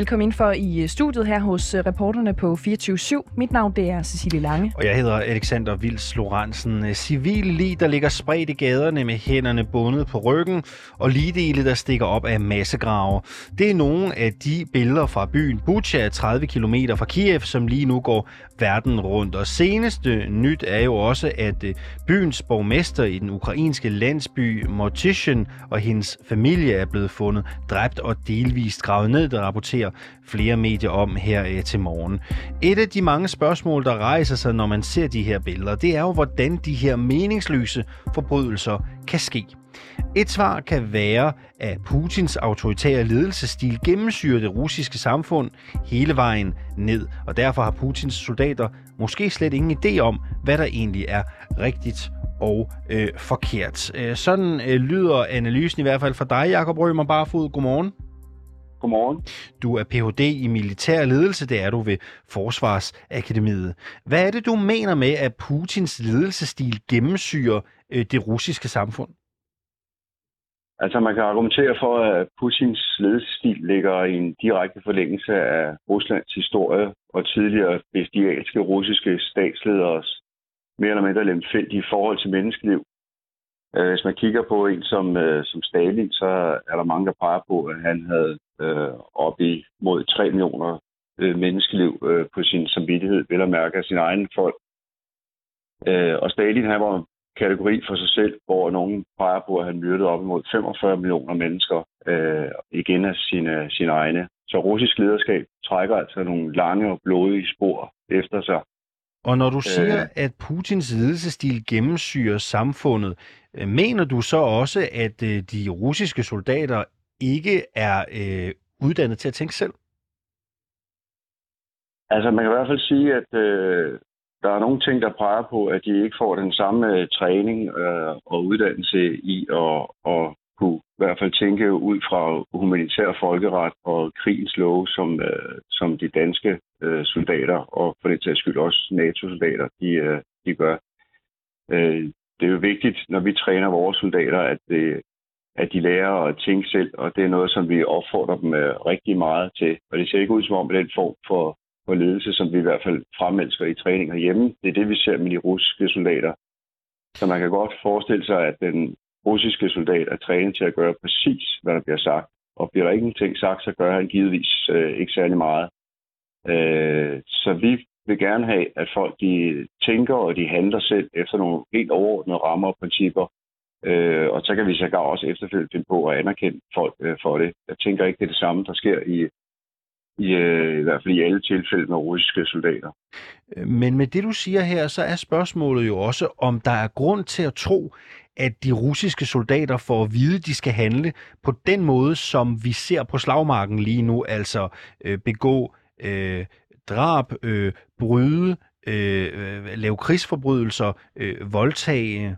Velkommen ind for i øh, studiet her hos øh, reporterne på 24-7. Mit navn det er Cecilie Lange. Og jeg hedder Alexander Vils Lorentzen. Øh, civil lige, der ligger spredt i gaderne med hænderne bundet på ryggen, og ligedele, der stikker op af massegrave. Det er nogle af de billeder fra byen Bucha, 30 km fra Kiev, som lige nu går verden rundt. Og seneste nyt er jo også, at byens borgmester i den ukrainske landsby Mortishin og hendes familie er blevet fundet dræbt og delvist gravet ned, der rapporterer flere medier om her øh, til morgen. Et af de mange spørgsmål, der rejser sig, når man ser de her billeder, det er jo, hvordan de her meningsløse forbrydelser kan ske. Et svar kan være, at Putins autoritære ledelsesstil gennemsyrer det russiske samfund hele vejen ned, og derfor har Putins soldater måske slet ingen idé om, hvad der egentlig er rigtigt og øh, forkert. Øh, sådan øh, lyder analysen i hvert fald for dig, Jakob Rømer Barfod. Godmorgen. Godmorgen. Du er Ph.D. i militær ledelse, det er du ved Forsvarsakademiet. Hvad er det, du mener med, at Putins ledelsesstil gennemsyrer øh, det russiske samfund? Altså man kan argumentere for, at Putins ledelsesstil ligger i en direkte forlængelse af Ruslands historie og tidligere bestialske russiske statsleders mere eller mindre lemfældige forhold til menneskeliv. Øh, hvis man kigger på en som, øh, som Stalin, så er der mange, der peger på, at han havde øh, op i mod 3 millioner øh, menneskeliv øh, på sin samvittighed, vel at mærke af sin egen folk. Øh, og Stalin han var en kategori for sig selv, hvor nogen peger på, at han myrdede op imod 45 millioner mennesker øh, igen af sine, sine egne. Så russisk lederskab trækker altså nogle lange og blodige spor efter sig. Og når du siger, øh, at Putins ledelsesstil gennemsyrer samfundet, øh, mener du så også, at øh, de russiske soldater ikke er øh, uddannet til at tænke selv? Altså, man kan i hvert fald sige, at øh, der er nogle ting, der peger på, at de ikke får den samme øh, træning øh, og uddannelse i at, at kunne i hvert fald tænke ud fra humanitær folkeret og krigens love, som, øh, som de danske øh, soldater, og for det tages skyld også NATO-soldater, de, øh, de gør. Øh, det er jo vigtigt, når vi træner vores soldater, at, det, at de lærer at tænke selv, og det er noget, som vi opfordrer dem øh, rigtig meget til. Og det ser ikke ud som om, at den form for, for ledelse, som vi i hvert fald fremelsker i træning herhjemme, det er det, vi ser med de russiske soldater. Så man kan godt forestille sig, at den russiske soldat er trænet til at gøre præcis, hvad der bliver sagt. Og bliver der ingenting sagt, så gør han givetvis øh, ikke særlig meget. Øh, så vi vil gerne have, at folk de tænker og de handler selv efter nogle helt overordnede rammer og principper. Øh, og så kan vi så også efterfølgende finde på at anerkende folk øh, for det. Jeg tænker ikke, det er det samme, der sker i, i, øh, i hvert fald i alle tilfælde med russiske soldater. Øh, men med det, du siger her, så er spørgsmålet jo også, om der er grund til at tro, at de russiske soldater får at vide, at de skal handle på den måde, som vi ser på slagmarken lige nu, altså øh, begå øh, drab, øh, bryde, øh, øh lave krigsforbrydelser, øh, voldtage?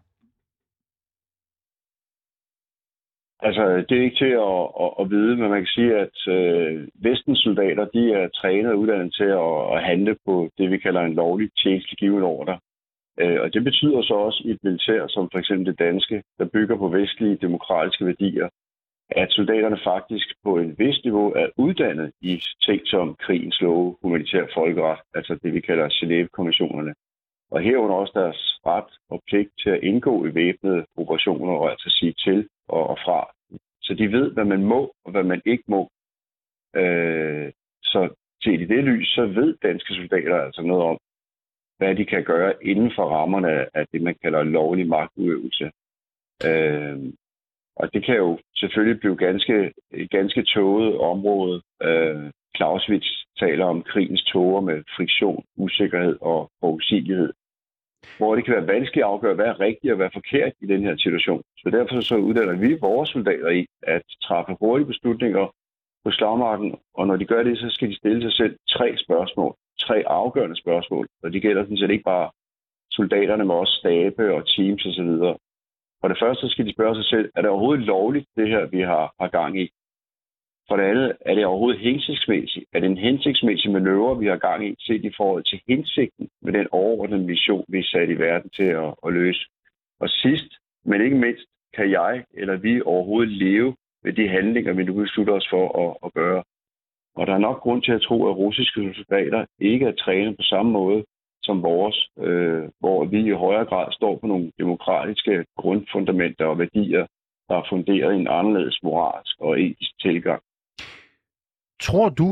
Altså, det er ikke til at, at, at vide, men man kan sige, at øh, vestens soldater, de er trænet og uddannet til at, at handle på det, vi kalder en lovlig tjenestelig ordre. Øh, og det betyder så også i et militær, som for eksempel det danske, der bygger på vestlige demokratiske værdier, at soldaterne faktisk på et vist niveau er uddannet i ting som krigens love, humanitær folkeret, altså det vi kalder Genève-konventionerne. Og herunder også deres ret og pligt til at indgå i væbnede operationer og altså sige til og, og fra. Så de ved, hvad man må og hvad man ikke må. Øh, så til i det lys, så ved danske soldater altså noget om, hvad de kan gøre inden for rammerne af det, man kalder lovlig magtudøvelse. Øh, og det kan jo selvfølgelig blive ganske, et ganske tåget område. Øh, Clausewitz taler om krigens tåger med friktion, usikkerhed og forudsigelighed. Hvor det kan være vanskeligt at afgøre, hvad er rigtigt og hvad er forkert i den her situation. Så derfor så uddanner vi vores soldater i at træffe hurtige beslutninger på slagmarken, og når de gør det, så skal de stille sig selv tre spørgsmål. Tre afgørende spørgsmål, og det gælder sådan set ikke bare soldaterne, men også stabe og teams osv. For det første skal de spørge sig selv, er det overhovedet lovligt, det her, vi har, har gang i? For det andet, er det overhovedet hensigtsmæssigt? Er det en hensigtsmæssig manøvre, vi har gang i, set i forhold til hensigten med den overordnede mission, vi er sat i verden til at, at løse? Og sidst, men ikke mindst, kan jeg eller vi overhovedet leve med de handlinger, vi nu beslutter os for at, at gøre? Og der er nok grund til at tro, at russiske soldater ikke er trænet på samme måde som vores, øh, hvor vi i højere grad står på nogle demokratiske grundfundamenter og værdier, der er funderet i en anderledes moralsk og etisk tilgang. Tror du,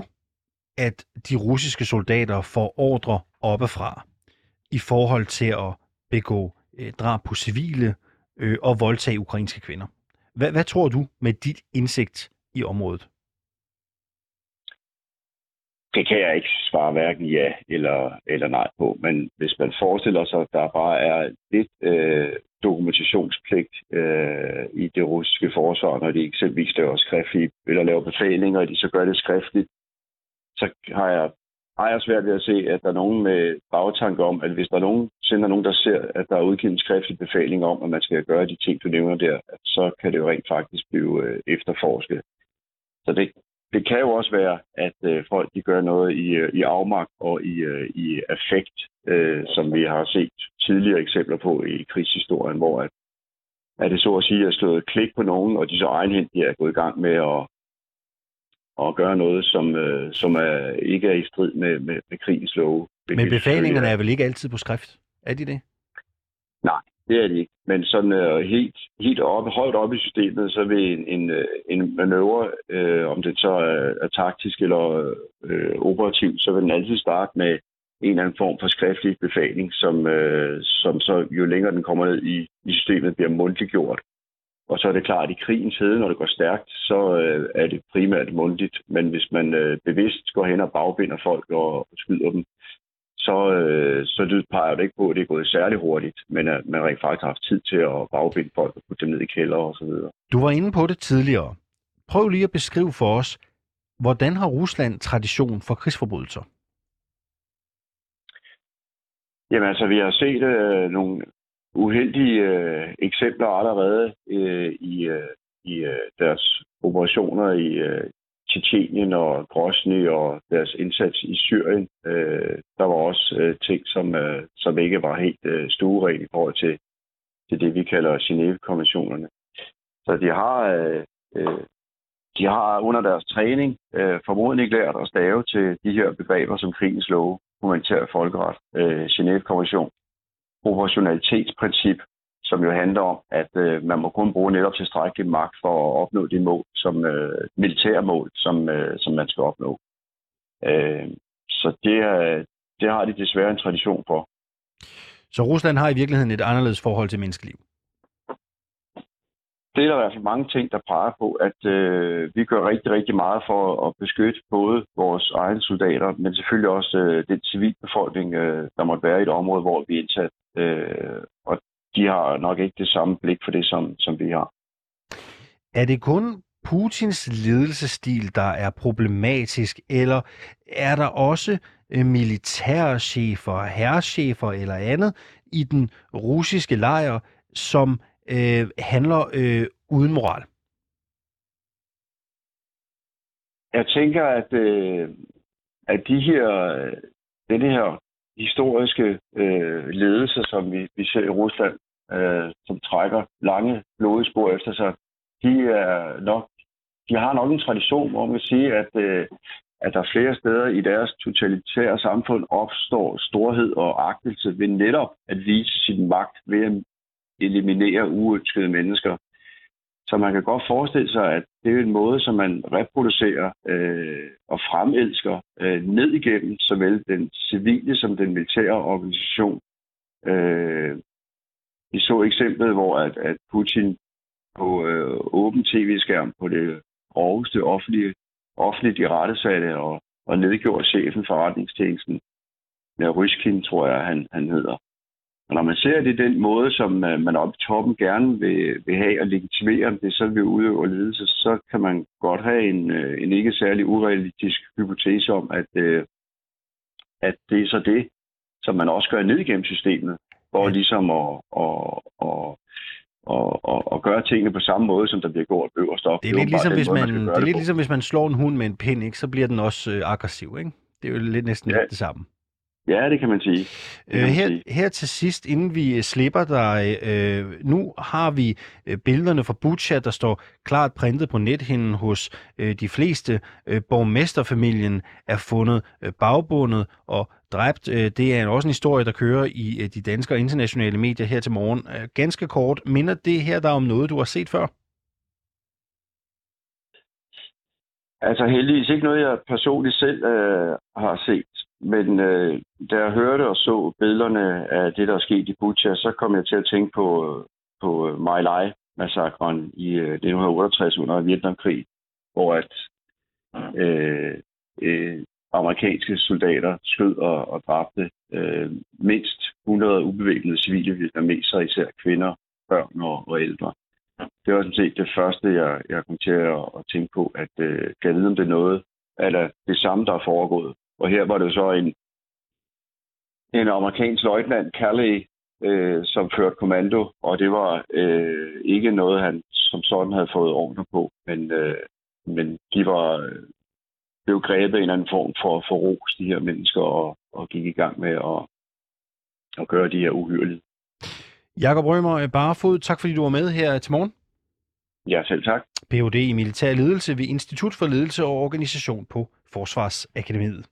at de russiske soldater får ordre oppefra i forhold til at begå øh, drab på civile øh, og voldtage ukrainske kvinder? Hvad, hvad tror du med dit indsigt i området? Det kan jeg ikke svare hverken ja eller, eller nej på, men hvis man forestiller sig, at der bare er lidt øh, dokumentationspligt øh, i det russiske forsvar, når de eksempelvis laver skriftlige eller laver befalinger, og de så gør det skriftligt, så har jeg, har jeg svært ved at se, at der er nogen med bagtanke om, at hvis der er nogen, sender nogen, der ser, at der er udgivet en skriftlig befaling om, at man skal gøre de ting, du nævner der, så kan det jo rent faktisk blive øh, efterforsket. Så det, det kan jo også være, at øh, folk de gør noget i, øh, i afmagt og i, øh, i affekt, øh, som vi har set tidligere eksempler på i krigshistorien, hvor at, at det så at sige er slået klik på nogen, og de så egenhændigt er gået i gang med at, at gøre noget, som, øh, som er, ikke er i strid med, med, med krigens love. Men befalingerne er vel ikke altid på skrift? Er de det? Nej, det er de ikke. Men sådan øh, helt, helt op, højt op i systemet, så vil en, en, øh, en manøvre, øh, om det så er, er taktisk eller øh, operativ, så vil den altid starte med en eller anden form for skriftlig befaling, som, øh, som så jo længere den kommer ned i, i systemet, bliver mundtligt gjort. Og så er det klart, at i krigens hede, når det går stærkt, så øh, er det primært mundtligt. Men hvis man øh, bevidst går hen og bagbinder folk og skyder dem, så, øh, så det peger det ikke på, at det er gået særlig hurtigt, men at man rent faktisk har haft tid til at bagbinde folk og putte dem ned i kælder og så videre. Du var inde på det tidligere. Prøv lige at beskrive for os, hvordan har Rusland tradition for krigsforbrydelser? Jamen altså, vi har set øh, nogle uheldige øh, eksempler allerede øh, i, øh, i øh, deres operationer i, øh, Tjetjenien og Grosny og deres indsats i Syrien. Øh, der var også øh, ting, som, øh, som ikke var helt øh, stueren i forhold til, til det, vi kalder Genève-konventionerne. Så de har, øh, øh, de har under deres træning øh, formodentlig lært at stave til de her begreber som krigens love, humanitær folkeret, øh, Genève-konvention, proportionalitetsprincip, som jo handler om, at øh, man må kun bruge netop tilstrækkelig magt for at opnå de mål, som øh, militære mål, som, øh, som man skal opnå. Øh, så det, er, det har de desværre en tradition for. Så Rusland har i virkeligheden et anderledes forhold til menneskeliv? Det er der i hvert fald mange ting, der peger på, at øh, vi gør rigtig, rigtig meget for at beskytte både vores egne soldater, men selvfølgelig også øh, den civilbefolkning, øh, der måtte være i et område, hvor vi er indsat. Øh, og de har nok ikke det samme blik for det, som, som vi har. Er det kun Putins ledelsesstil, der er problematisk, eller er der også øh, militærchefer, herrchefer eller andet i den russiske lejr, som øh, handler øh, uden moral? Jeg tænker, at, øh, at de her, denne her historiske øh, ledelser, som vi, vi ser i Rusland, øh, som trækker lange blodige spor efter sig, de er nok de har nok en tradition, hvor man kan sige, at, øh, at der flere steder i deres totalitære samfund opstår storhed og agtelse ved netop at vise sin magt ved at eliminere uønskede mennesker. Så man kan godt forestille sig, at det er en måde, som man reproducerer øh, og fremelsker øh, ned igennem såvel den civile som den militære organisation. Øh, vi så eksemplet, hvor at, at Putin på øh, åben tv-skærm på det groveste offentlige, offentligt i rettesatte og, og nedgjorde chefen for retningstjenesten. Ja, Ryskin, tror jeg, han, han hedder. Og når man ser det den måde, som øh, man oppe i toppen gerne vil, vil have og legitimere det, så vi udøver ledelse, så kan man godt have en, øh, en ikke særlig urealistisk hypotese om, at, øh, at det er så det, som man også gør ned igennem systemet, ja. ligesom at, at, at og, og, og gøre tingene på samme måde, som der bliver gjort øverst op. Det er lidt, ligesom, hvis man, man det er lidt ligesom, hvis man slår en hund med en pind, ikke? så bliver den også øh, aggressiv. Ikke? Det er jo lidt næsten ja. lidt det samme. Ja, det kan man sige. Kan øh, her, sige. her til sidst, inden vi øh, slipper dig, øh, nu har vi øh, billederne fra Butcha, der står klart printet på nethinden hos øh, de fleste. Øh, borgmesterfamilien er fundet øh, bagbundet og dræbt. Øh, det er også en historie, der kører i øh, de danske og internationale medier her til morgen. Øh, ganske kort, minder det her der om noget, du har set før? Altså heldigvis ikke noget, jeg personligt selv øh, har set. Men øh, da jeg hørte og så billederne af det, der er sket i Butcha, så kom jeg til at tænke på, på øh, My Lai massakren i øh, 1968 under Vietnamkrig, hvor at øh, øh, amerikanske soldater skød og, og dræbte øh, mindst 100 ubevæbnede civile vietnamesere, især kvinder, børn og, og ældre. Det var sådan set det første, jeg, jeg kom til at, at tænke på, at øh, kan jeg vide, om det er noget, eller det samme, der er foregået og her var det så en, en amerikansk løjtnant, Calley, øh, som førte kommando, og det var øh, ikke noget, han som sådan havde fået ordre på, men, øh, men de var øh, blev grebet en eller anden form for, for ros, de her mennesker, og, og gik i gang med at, at gøre de her uhyrlige. Jakob Rømer Barefod, tak fordi du var med her til morgen. Ja, selv tak. Ph.D. i militær ledelse ved Institut for Ledelse og Organisation på Forsvarsakademiet.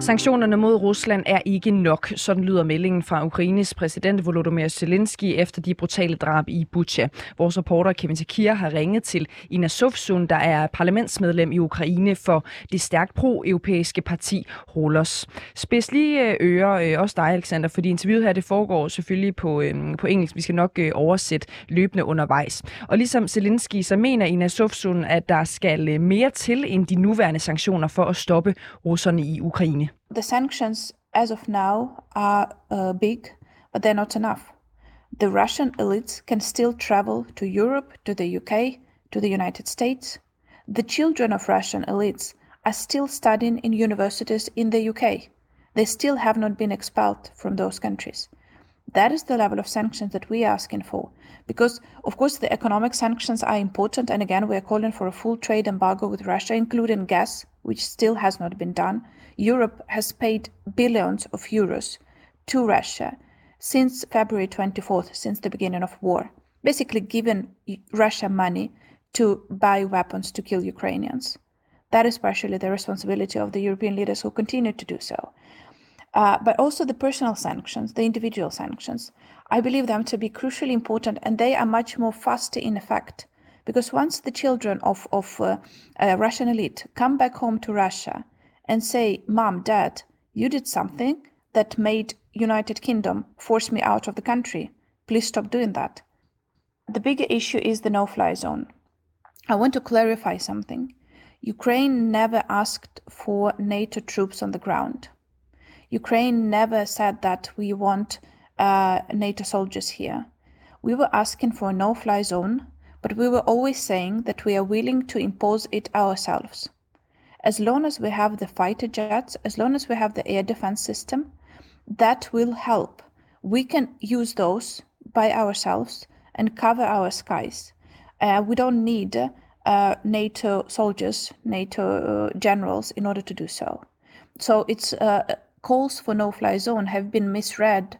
Sanktionerne mod Rusland er ikke nok, sådan lyder meldingen fra Ukraines præsident Volodymyr Zelensky efter de brutale drab i Bucha. Vores reporter Kevin Takir har ringet til Ina Sofsun, der er parlamentsmedlem i Ukraine for det stærkt pro-europæiske parti Rolos. Spids lige øh, ører, øh, også dig Alexander, fordi interviewet her det foregår selvfølgelig på, øh, på engelsk. Vi skal nok oversætte løbende undervejs. Og ligesom Zelensky, så mener Ina Sofsun, at der skal mere til end de nuværende sanktioner for at stoppe russerne i Ukraine. The sanctions as of now are uh, big, but they're not enough. The Russian elites can still travel to Europe, to the UK, to the United States. The children of Russian elites are still studying in universities in the UK. They still have not been expelled from those countries. That is the level of sanctions that we are asking for. Because, of course, the economic sanctions are important. And again, we are calling for a full trade embargo with Russia, including gas, which still has not been done. Europe has paid billions of euros to Russia since February 24th, since the beginning of war, basically given Russia money to buy weapons to kill Ukrainians. That is partially the responsibility of the European leaders who continue to do so. Uh, but also the personal sanctions, the individual sanctions. I believe them to be crucially important, and they are much more faster in effect. Because once the children of, of uh, Russian elite come back home to Russia and say, Mom, Dad, you did something that made United Kingdom force me out of the country. Please stop doing that. The bigger issue is the no-fly zone. I want to clarify something. Ukraine never asked for NATO troops on the ground. Ukraine never said that we want uh, NATO soldiers here. We were asking for a no fly zone, but we were always saying that we are willing to impose it ourselves. As long as we have the fighter jets, as long as we have the air defense system, that will help. We can use those by ourselves and cover our skies. Uh, we don't need uh, NATO soldiers, NATO uh, generals in order to do so. So it's uh, calls for no-fly zone have been misread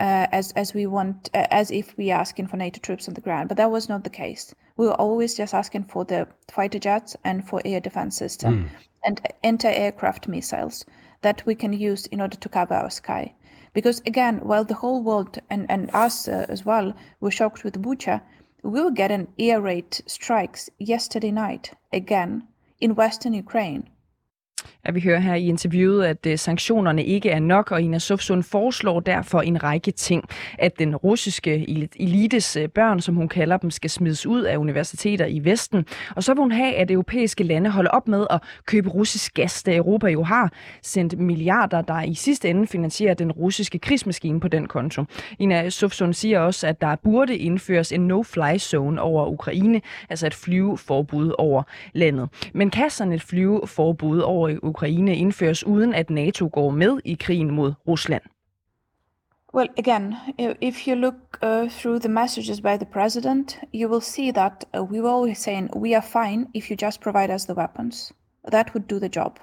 uh, as as we want uh, as if we are asking for NATO troops on the ground, but that was not the case we were always just asking for the fighter jets and for air defense system mm. and anti-aircraft missiles that we can use in order to cover our sky. Because again, while the whole world and, and us uh, as well were shocked with Bucha, we were getting air raid strikes yesterday night again in western Ukraine. At vi hører her i interviewet, at øh, sanktionerne ikke er nok, og Ina Sofsund foreslår derfor en række ting. At den russiske elites øh, børn, som hun kalder dem, skal smides ud af universiteter i Vesten. Og så vil hun have, at europæiske lande holder op med at købe russisk gas, da Europa jo har sendt milliarder, der i sidste ende finansierer den russiske krigsmaskine på den konto. Ina Sofsund siger også, at der burde indføres en no-fly zone over Ukraine, altså et flyveforbud over landet. Men kan sådan et flyveforbud over Ukraine indføres uden at NATO går med i krigen mod Rusland? Well, again, if you look uh, through the messages by the president, you will see that uh, we were always saying we are fine if you just provide us the weapons. That would do the job.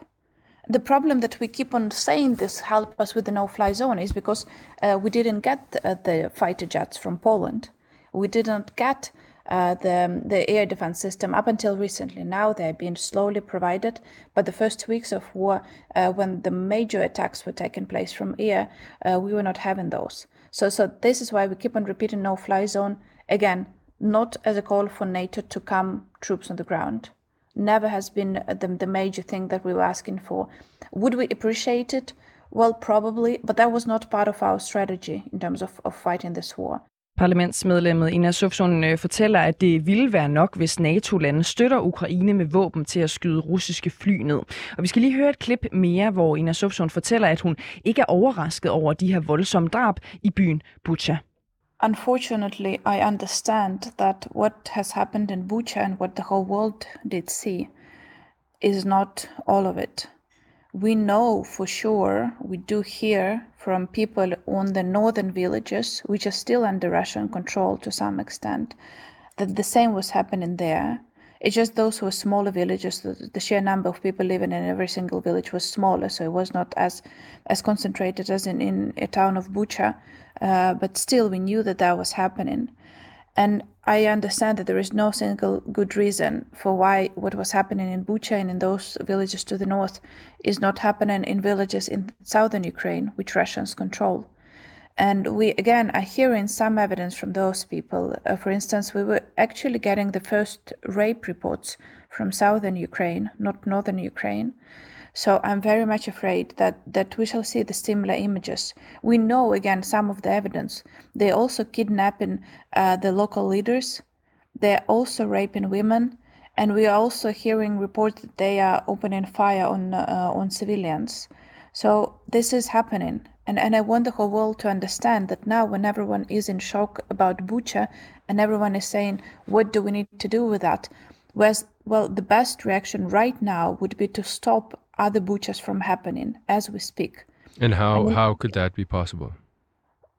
The problem that we keep on saying this help us with the no-fly zone is because uh, we didn't get the, uh, the fighter jets from Poland. We didn't get uh, the, the air defense system up until recently. Now they're being slowly provided, but the first weeks of war, uh, when the major attacks were taking place from air, uh, we were not having those. So, so this is why we keep on repeating no-fly zone again, not as a call for NATO to come troops on the ground. Never has been the, the major thing that we were asking for. Would we appreciate it? Well, probably, but that was not part of our strategy in terms of, of fighting this war. Parlamentsmedlemmet Ina Sufsun øh, fortæller, at det ville være nok, hvis NATO-lande støtter Ukraine med våben til at skyde russiske fly ned. Og vi skal lige høre et klip mere, hvor Ina Sufsun fortæller, at hun ikke er overrasket over de her voldsomme drab i byen Bucha. Unfortunately, I understand that what has happened in Bucha and what the whole world did see is not all of it. We know for sure, we do hear from people on the northern villages, which are still under Russian control to some extent, that the same was happening there. It's just those who were smaller villages, the, the sheer number of people living in every single village was smaller, so it was not as as concentrated as in, in a town of Bucha. Uh, but still, we knew that that was happening. And I understand that there is no single good reason for why what was happening in Bucha and in those villages to the north is not happening in villages in southern Ukraine, which Russians control. And we again are hearing some evidence from those people. Uh, for instance, we were actually getting the first rape reports from southern Ukraine, not northern Ukraine. So I'm very much afraid that, that we shall see the similar images. We know again some of the evidence. They're also kidnapping uh, the local leaders. They're also raping women, and we are also hearing reports that they are opening fire on uh, on civilians. So this is happening, and and I want the whole world to understand that now, when everyone is in shock about Bucha, and everyone is saying, "What do we need to do with that?" Whereas, well, the best reaction right now would be to stop other butchers from happening as we speak. And how, how could that be possible?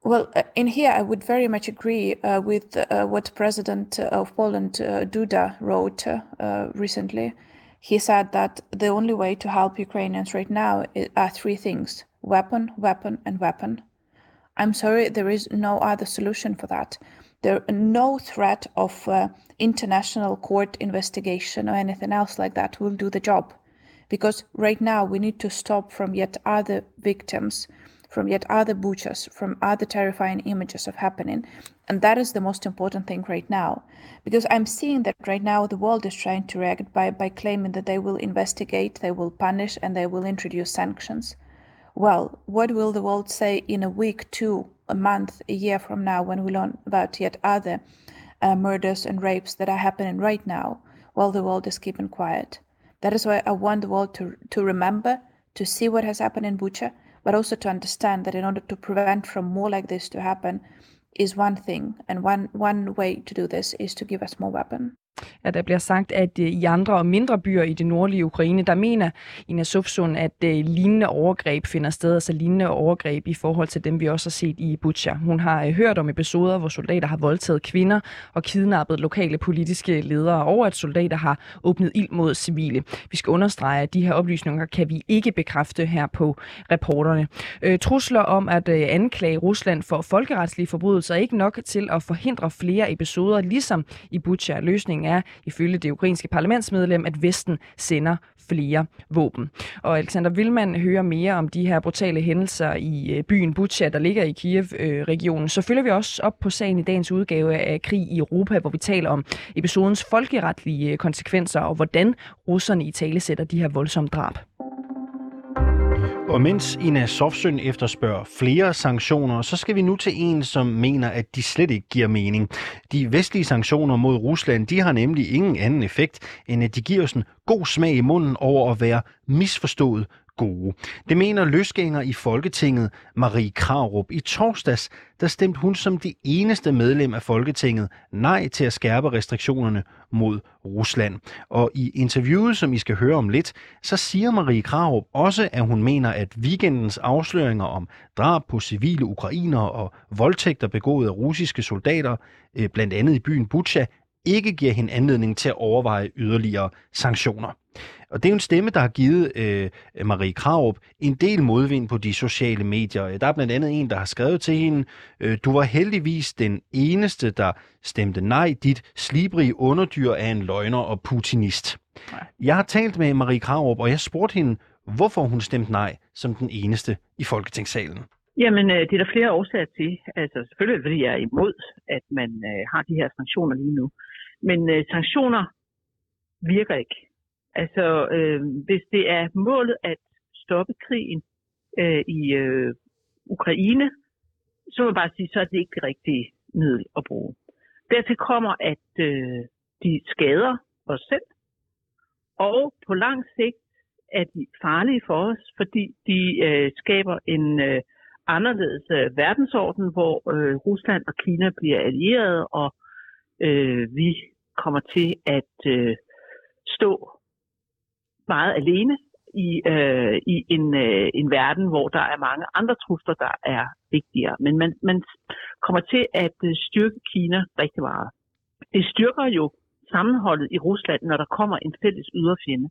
Well, uh, in here, I would very much agree uh, with uh, what President of Poland, uh, Duda, wrote uh, recently. He said that the only way to help Ukrainians right now are three things weapon, weapon, and weapon. I'm sorry, there is no other solution for that. There no threat of uh, international court investigation or anything else like that will do the job because right now we need to stop from yet other victims from yet other butchers from other terrifying images of happening. And that is the most important thing right now. Because i'm seeing that right now the world is trying to react by, by claiming that they will investigate they will punish and they will introduce sanctions. Well what will the world say in a week two a month a year from now when we learn about yet other uh, murders and rapes that are happening right now? While the world is keeping quiet that is why I want the world to, to remember, to see what has happened in Bucha, but also to understand that in order to prevent from more like this to happen is one thing, and one, one way to do this is to give us more weapons. At der bliver sagt, at øh, i andre og mindre byer i det nordlige Ukraine, der mener Ina Sufsun, at øh, lignende overgreb finder sted, altså lignende overgreb i forhold til dem, vi også har set i Bucha. Hun har øh, hørt om episoder, hvor soldater har voldtaget kvinder og kidnappet lokale politiske ledere, og at soldater har åbnet ild mod civile. Vi skal understrege, at de her oplysninger kan vi ikke bekræfte her på reporterne. trusler om at anklage Rusland for folkeretslige forbrydelser er ikke nok til at forhindre flere episoder, ligesom i Bucha. Løsningen er ifølge det ukrainske parlamentsmedlem, at Vesten sender flere våben. Og Alexander Vilman hører mere om de her brutale hændelser i øh, byen Bucha, der ligger i Kiev-regionen. Så følger vi også op på sagen i dagens udgave af Krig i Europa, hvor vi taler om episodens folkeretlige øh, konsekvenser og hvordan russerne i tale sætter de her voldsomme drab. Og mens Ina Sofsøn efterspørger flere sanktioner, så skal vi nu til en, som mener, at de slet ikke giver mening. De vestlige sanktioner mod Rusland, de har nemlig ingen anden effekt, end at de giver os en god smag i munden over at være misforstået gode. Det mener løsgænger i Folketinget Marie Kravrup. I torsdags der stemte hun som det eneste medlem af Folketinget nej til at skærpe restriktionerne mod Rusland. Og i interviewet, som I skal høre om lidt, så siger Marie Kravrup også, at hun mener, at weekendens afsløringer om drab på civile ukrainere og voldtægter begået af russiske soldater, øh, blandt andet i byen Bucha, ikke giver hende anledning til at overveje yderligere sanktioner. Og det er jo en stemme, der har givet øh, Marie Kraup en del modvind på de sociale medier. Der er blandt andet en, der har skrevet til hende, øh, du var heldigvis den eneste, der stemte nej. Dit slibrige underdyr er en løgner og putinist. Nej. Jeg har talt med Marie Kraup, og jeg spurgte hende, hvorfor hun stemte nej som den eneste i Folketingssalen. Jamen, øh, det er der flere årsager til. Altså, selvfølgelig fordi jeg er imod, at man øh, har de her sanktioner lige nu. Men øh, sanktioner virker ikke. Altså, øh, hvis det er målet at stoppe krigen øh, i øh, Ukraine, så må jeg bare sige, så er det ikke det rigtige middel at bruge. Dertil kommer, at øh, de skader os selv, og på lang sigt er de farlige for os, fordi de øh, skaber en øh, anderledes øh, verdensorden, hvor øh, Rusland og Kina bliver allierede, og øh, vi kommer til at øh, stå meget alene i, øh, i en, øh, en verden, hvor der er mange andre trusler, der er vigtigere. Men man, man kommer til at øh, styrke Kina rigtig meget. Det styrker jo sammenholdet i Rusland, når der kommer en fælles yderfjende.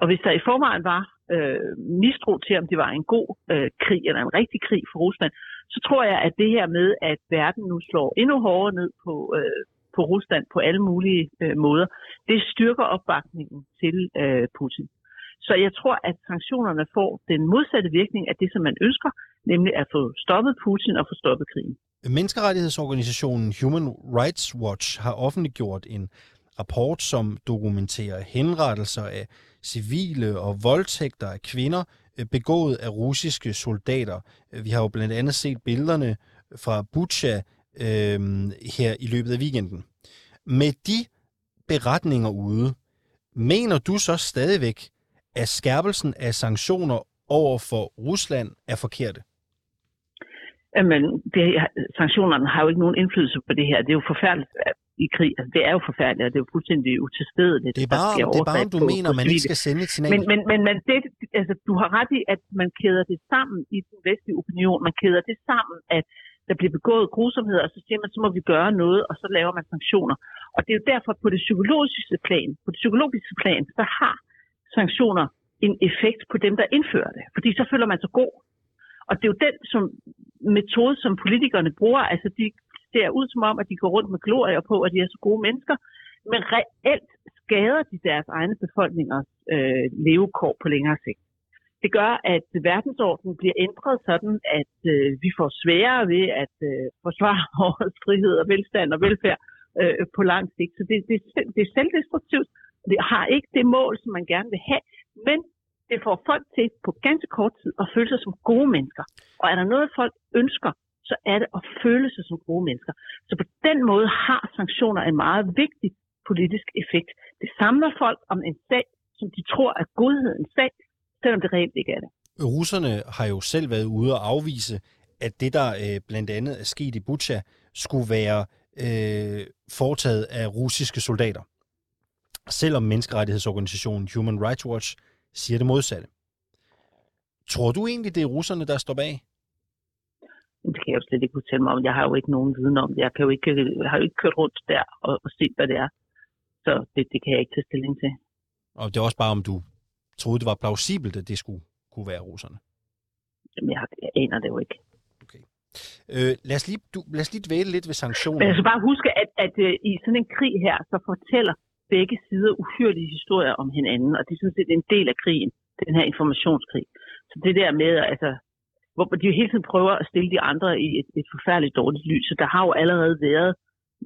Og hvis der i forvejen var øh, mistro til, om det var en god øh, krig eller en rigtig krig for Rusland, så tror jeg, at det her med, at verden nu slår endnu hårdere ned på, øh, på Rusland på alle mulige øh, måder, det styrker opbakningen til øh, Putin. Så jeg tror, at sanktionerne får den modsatte virkning af det, som man ønsker, nemlig at få stoppet Putin og få stoppet krigen. Menneskerettighedsorganisationen Human Rights Watch har offentliggjort en rapport, som dokumenterer henrettelser af civile og voldtægter af kvinder øh, begået af russiske soldater. Vi har jo blandt andet set billederne fra Bucha øh, her i løbet af weekenden. Med de beretninger ude, mener du så stadigvæk, at skærpelsen af sanktioner over for Rusland er forkerte? Jamen, det, sanktionerne har jo ikke nogen indflydelse på det her. Det er jo forfærdeligt i krig. Altså, det er jo forfærdeligt, og det er jo fuldstændig utilstedeligt. Det er bare, det er bare du på, mener, på man ikke skal sende et signal. Men, men, men, men det, altså, du har ret i, at man kæder det sammen i den vestlige opinion. Man kæder det sammen, at der bliver begået grusomheder, og så siger man, så må vi gøre noget, og så laver man sanktioner. Og det er jo derfor på det psykologiske plan, på det psykologiske plan, så har sanktioner en effekt på dem, der indfører det. Fordi så føler man sig god. Og det er jo den som metode, som politikerne bruger. Altså de ser ud som om, at de går rundt med glorier på, at de er så gode mennesker. Men reelt skader de deres egne befolkningers øh, levekår på længere sigt. Det gør, at verdensordenen bliver ændret sådan, at øh, vi får sværere ved at øh, forsvare vores frihed og velstand og velfærd øh, på lang sigt. Så det, det, det er selvdestruktivt. Det har ikke det mål, som man gerne vil have, men det får folk til på ganske kort tid at føle sig som gode mennesker. Og er der noget, folk ønsker, så er det at føle sig som gode mennesker. Så på den måde har sanktioner en meget vigtig politisk effekt. Det samler folk om en sag, som de tror er godhedens sag, selvom det reelt ikke er det. Russerne har jo selv været ude og afvise, at det, der øh, blandt andet er sket i Bucha, skulle være øh, foretaget af russiske soldater. Selvom menneskerettighedsorganisationen Human Rights Watch siger det modsatte. Tror du egentlig, det er russerne, der står bag? Det kan jeg jo slet ikke fortælle mig om. Jeg har jo ikke nogen viden om det. Jeg, kan jo ikke, jeg har jo ikke kørt rundt der og, og set, hvad det er. Så det, det kan jeg ikke tage stilling til. Og det er også bare, om du troede, det var plausibelt, at det skulle kunne være russerne? Jamen, jeg, jeg aner det jo ikke. Okay. Øh, lad, os lige, du, lad os lige dvæle lidt ved sanktioner. Men jeg skal bare huske, at, at uh, i sådan en krig her, så fortæller begge sider uhyrlige historier om hinanden, og det er sådan set en del af krigen, den her informationskrig. Så det der med, altså, hvor de jo hele tiden prøver at stille de andre i et, et forfærdeligt dårligt lys, så der har jo allerede været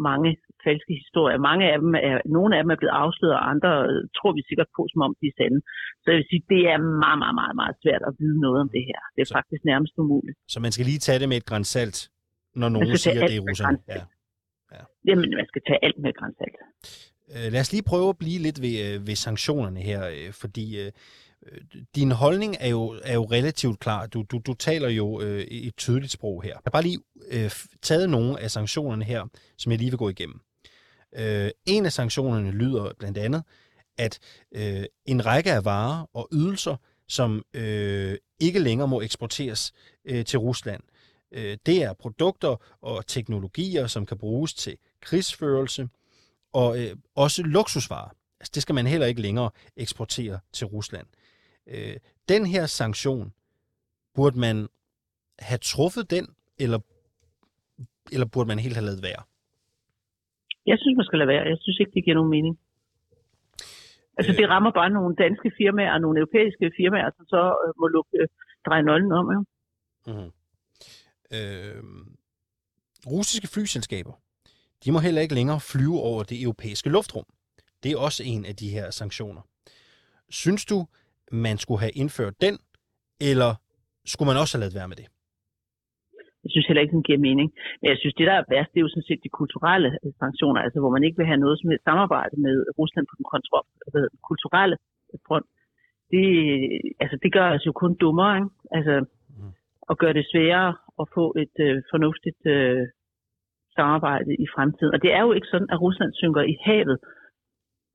mange falske historier. Mange af dem er, nogle af dem er blevet afsløret, og andre øh, tror vi sikkert på, som om de er sande. Så jeg vil sige, det er meget, meget, meget, meget svært at vide noget om det her. Det er så, faktisk nærmest umuligt. Så man skal lige tage det med et grænsalt, når nogen siger, at det er russerne? Ja. Ja. Jamen, man skal tage alt med grænsalt. Øh, lad os lige prøve at blive lidt ved, øh, ved sanktionerne her, fordi din holdning er jo, er jo relativt klar. Du, du, du taler jo øh, et tydeligt sprog her. Jeg har bare lige øh, taget nogle af sanktionerne her, som jeg lige vil gå igennem. Øh, en af sanktionerne lyder blandt andet, at øh, en række af varer og ydelser, som øh, ikke længere må eksporteres øh, til Rusland, øh, det er produkter og teknologier, som kan bruges til krigsførelse, og øh, også luksusvarer. Altså, det skal man heller ikke længere eksportere til Rusland. Øh, den her sanktion, burde man have truffet den, eller, eller burde man helt have lavet være? Jeg synes, man skal lade være. Jeg synes ikke, det giver nogen mening. Altså, øh, det rammer bare nogle danske firmaer og nogle europæiske firmaer, som så øh, må lukke, øh, dreje nøglen om. Ja. Mm-hmm. Øh, russiske flyselskaber, de må heller ikke længere flyve over det europæiske luftrum. Det er også en af de her sanktioner. Synes du, man skulle have indført den, eller skulle man også have lavet være med det? Jeg synes heller ikke, den giver mening. Men jeg synes, det der er værst, det er jo sådan set de kulturelle sanktioner, altså hvor man ikke vil have noget som helst samarbejde med Rusland på den kontrol, altså, kulturelle front. Det, altså, det gør os jo kun dummere, ikke? Altså, mm. og gør det sværere at få et øh, fornuftigt øh, samarbejde i fremtiden. Og det er jo ikke sådan, at Rusland synker i havet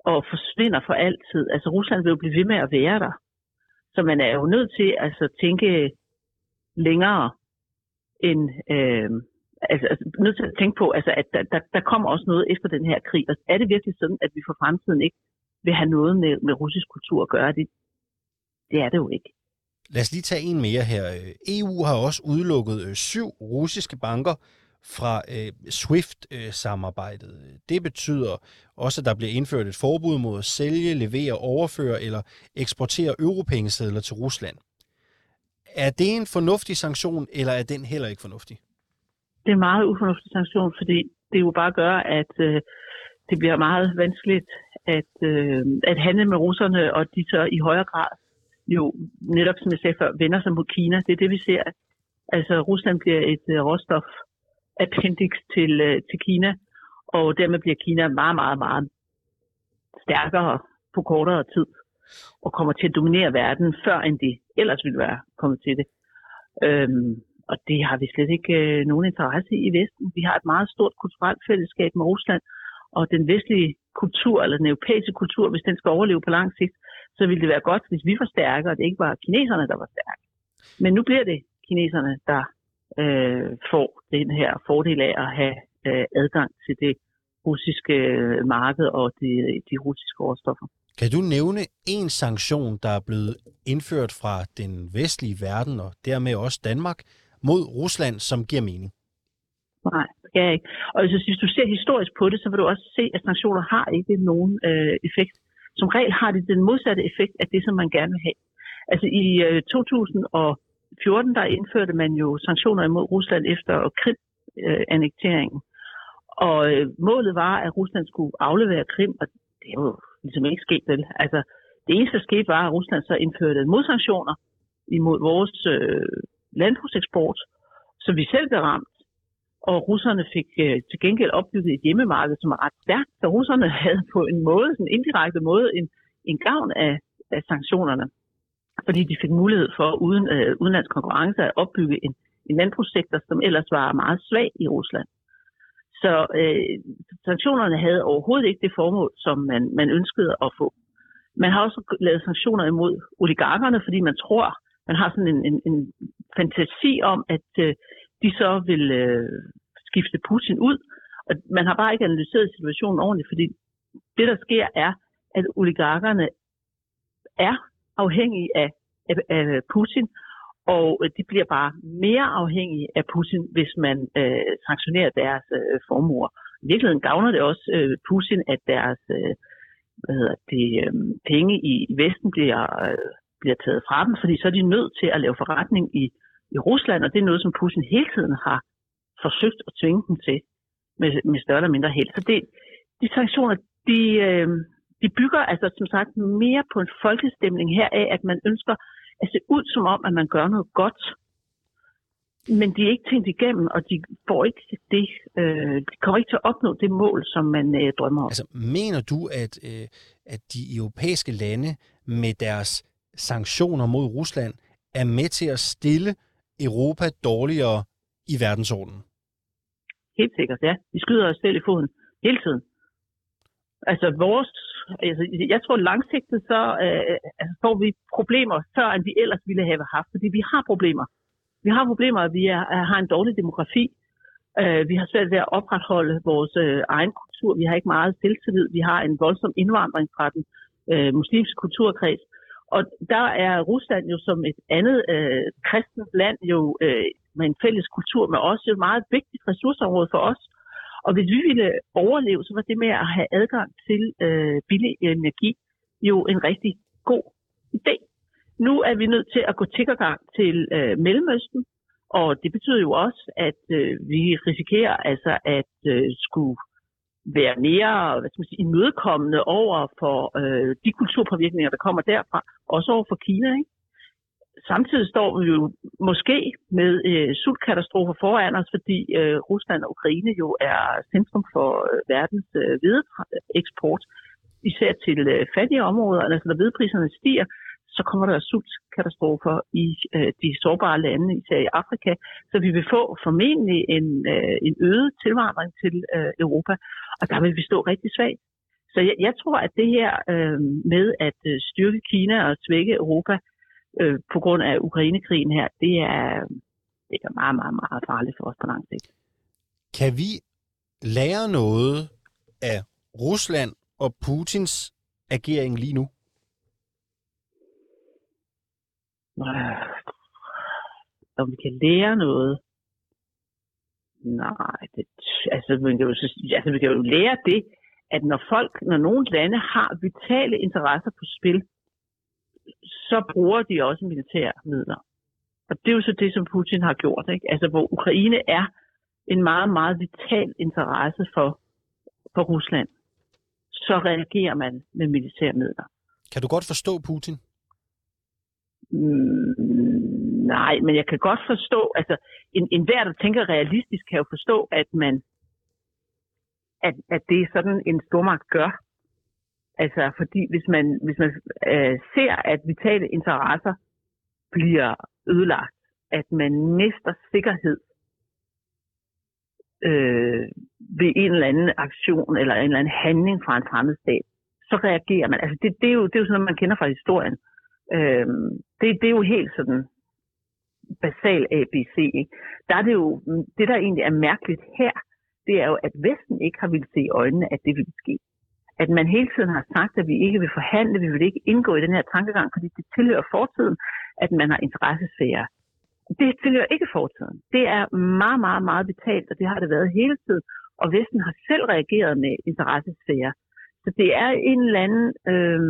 og forsvinder for altid. Altså Rusland vil jo blive ved med at være der. Så man er jo nødt til altså, at tænke længere en, Øh, altså, altså nødt til at tænke på, altså, at der, der, der kommer også noget efter den her krig. Og er det virkelig sådan, at vi for fremtiden ikke vil have noget med, med russisk kultur at gøre? Det, det er det jo ikke. Lad os lige tage en mere her. EU har også udelukket øh, syv russiske banker fra øh, SWIFT-samarbejdet. Det betyder også, at der bliver indført et forbud mod at sælge, levere, overføre eller eksportere europengesedler til Rusland. Er det en fornuftig sanktion, eller er den heller ikke fornuftig? Det er en meget ufornuftig sanktion, fordi det jo bare gør, at øh, det bliver meget vanskeligt at, øh, at handle med russerne, og de så i højere grad jo netop, som jeg sagde før, vender sig mod Kina. Det er det, vi ser. Altså, Rusland bliver et øh, råstof appendix til, øh, til Kina, og dermed bliver Kina meget, meget, meget stærkere på kortere tid og kommer til at dominere verden, før end de ellers ville være kommet til det. Øhm, og det har vi slet ikke øh, nogen interesse i i Vesten. Vi har et meget stort kulturelt fællesskab med Rusland, og den vestlige kultur, eller den europæiske kultur, hvis den skal overleve på lang sigt, så ville det være godt, hvis vi var stærke, og det ikke var kineserne, der var stærke. Men nu bliver det kineserne, der øh, får den her fordel af at have øh, adgang til det russiske øh, marked og de, de russiske råstoffer. Kan du nævne en sanktion, der er blevet indført fra den vestlige verden og dermed også Danmark mod Rusland, som giver mening? Nej, det kan jeg ikke. Og hvis, hvis du ser historisk på det, så vil du også se, at sanktioner har ikke nogen øh, effekt. Som regel har det den modsatte effekt af det, som man gerne vil have. Altså i øh, 2014, der indførte man jo sanktioner imod Rusland efter Krim-annekteringen og øh, målet var, at Rusland skulle aflevere Krim, og det er jo ligesom ikke sket vel. Altså, det eneste, der skete, var, at Rusland så indførte modsanktioner imod vores øh, landbrugseksport, så vi selv blev ramt. Og russerne fik øh, til gengæld opbygget et hjemmemarked, som er ret stærkt, så russerne havde på en måde, sådan en indirekte måde, en, en gavn af, af sanktionerne. Fordi de fik mulighed for uden øh, udenlandsk konkurrence at opbygge en, en landbrugssektor, som ellers var meget svag i Rusland. Så øh, sanktionerne havde overhovedet ikke det formål, som man, man ønskede at få. Man har også lavet sanktioner imod oligarkerne, fordi man tror, man har sådan en, en, en fantasi om, at øh, de så vil øh, skifte Putin ud. Og man har bare ikke analyseret situationen ordentligt, fordi det, der sker, er, at oligarkerne er afhængige af, af, af Putin, og øh, de bliver bare mere afhængige af Putin, hvis man øh, sanktionerer deres øh, formuer. I virkeligheden gavner det også øh, Putin, at deres øh, hvad hedder det, øh, penge i, i Vesten bliver, øh, bliver taget fra dem, fordi så er de nødt til at lave forretning i, i Rusland, og det er noget, som Putin hele tiden har forsøgt at tvinge dem til med, med større eller mindre held. Så det, de sanktioner, de, øh, de bygger altså som sagt mere på en folkestemning her af, at man ønsker at se ud som om, at man gør noget godt. Men de er ikke tænkt igennem, og de får ikke det, øh, de kommer ikke til at opnå det mål, som man øh, drømmer om. Altså, mener du, at, øh, at de europæiske lande med deres sanktioner mod Rusland er med til at stille Europa dårligere i verdensordenen? Helt sikkert, ja. Vi skyder os selv i foden hele tiden. Altså vores, altså, jeg tror langsigtet, så øh, altså, får vi problemer før, end vi ellers ville have haft, fordi vi har problemer. Vi har problemer, at vi er, har en dårlig demografi. Øh, vi har svært ved at opretholde vores øh, egen kultur. Vi har ikke meget selvtillid. Vi har en voldsom indvandring fra den øh, muslimske kulturkreds. Og der er Rusland jo som et andet øh, kristent land jo øh, med en fælles kultur, men også et meget vigtigt ressourceområde for os. Og hvis vi ville overleve, så var det med at have adgang til øh, billig energi jo en rigtig god idé. Nu er vi nødt til at gå tiggergang til øh, Mellemøsten, og det betyder jo også, at øh, vi risikerer altså at øh, skulle være mere hvad skal man sige, imødekommende over for øh, de kulturpåvirkninger, der kommer derfra, også over for Kina. Ikke? Samtidig står vi jo måske med øh, sultkatastrofer foran os, fordi øh, Rusland og Ukraine jo er centrum for øh, verdens øh, hvedeeksport, især til øh, fattige områder. Altså når hvedepriserne stiger, så kommer der sultkatastrofer i øh, de sårbare lande, især i Afrika. Så vi vil få formentlig en, øh, en øget tilvandring til øh, Europa, og der vil vi stå rigtig svagt. Så jeg, jeg tror, at det her øh, med at øh, styrke Kina og svække Europa øh, på grund af Ukrainekrigen her, det er, det er meget, meget, meget farligt for os på lang sigt. Kan vi lære noget af Rusland og Putins agering lige nu? om vi kan lære noget. Nej, det, altså, man kan jo, altså, vi kan jo lære det, at når folk, når nogle lande har vitale interesser på spil, så bruger de også militære midler. Og det er jo så det, som Putin har gjort. Ikke? Altså, hvor Ukraine er en meget, meget vital interesse for, for Rusland, så reagerer man med militære midler. Kan du godt forstå Putin? Mm, nej, men jeg kan godt forstå, altså en, en hver, der tænker realistisk, kan jo forstå, at man at, at det er sådan en stormagt gør. Altså fordi hvis man, hvis man øh, ser, at vitale interesser bliver ødelagt, at man mister sikkerhed øh, ved en eller anden aktion eller en eller anden handling fra en fremmed stat, så reagerer man. Altså det, det, er, jo, det er jo sådan noget, man kender fra historien. Øh, det, det er jo helt sådan basal ABC. Ikke? Der er det jo, det der egentlig er mærkeligt her, det er jo, at Vesten ikke har ville se i øjnene, at det vil ske. At man hele tiden har sagt, at vi ikke vil forhandle, vi vil ikke indgå i den her tankegang, fordi det tilhører fortiden, at man har interessesfære. Det tilhører ikke fortiden. Det er meget, meget, meget betalt, og det har det været hele tiden. Og Vesten har selv reageret med interessesfære. Så det er en eller anden øh,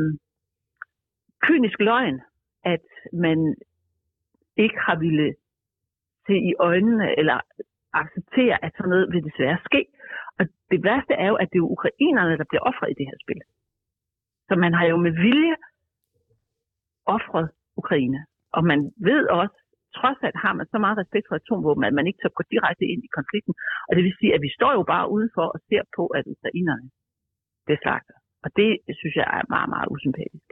kynisk løgn, at man ikke har ville se i øjnene eller acceptere, at sådan noget vil desværre ske. Og det værste er jo, at det er ukrainerne, der bliver offret i det her spil. Så man har jo med vilje offret Ukraine. Og man ved også, trods alt har man så meget respekt for atomvåben, at man ikke tør gå direkte ind i konflikten. Og det vil sige, at vi står jo bare udenfor og ser på, at ukrainerne det sagt. Og det synes jeg er meget, meget usympatisk.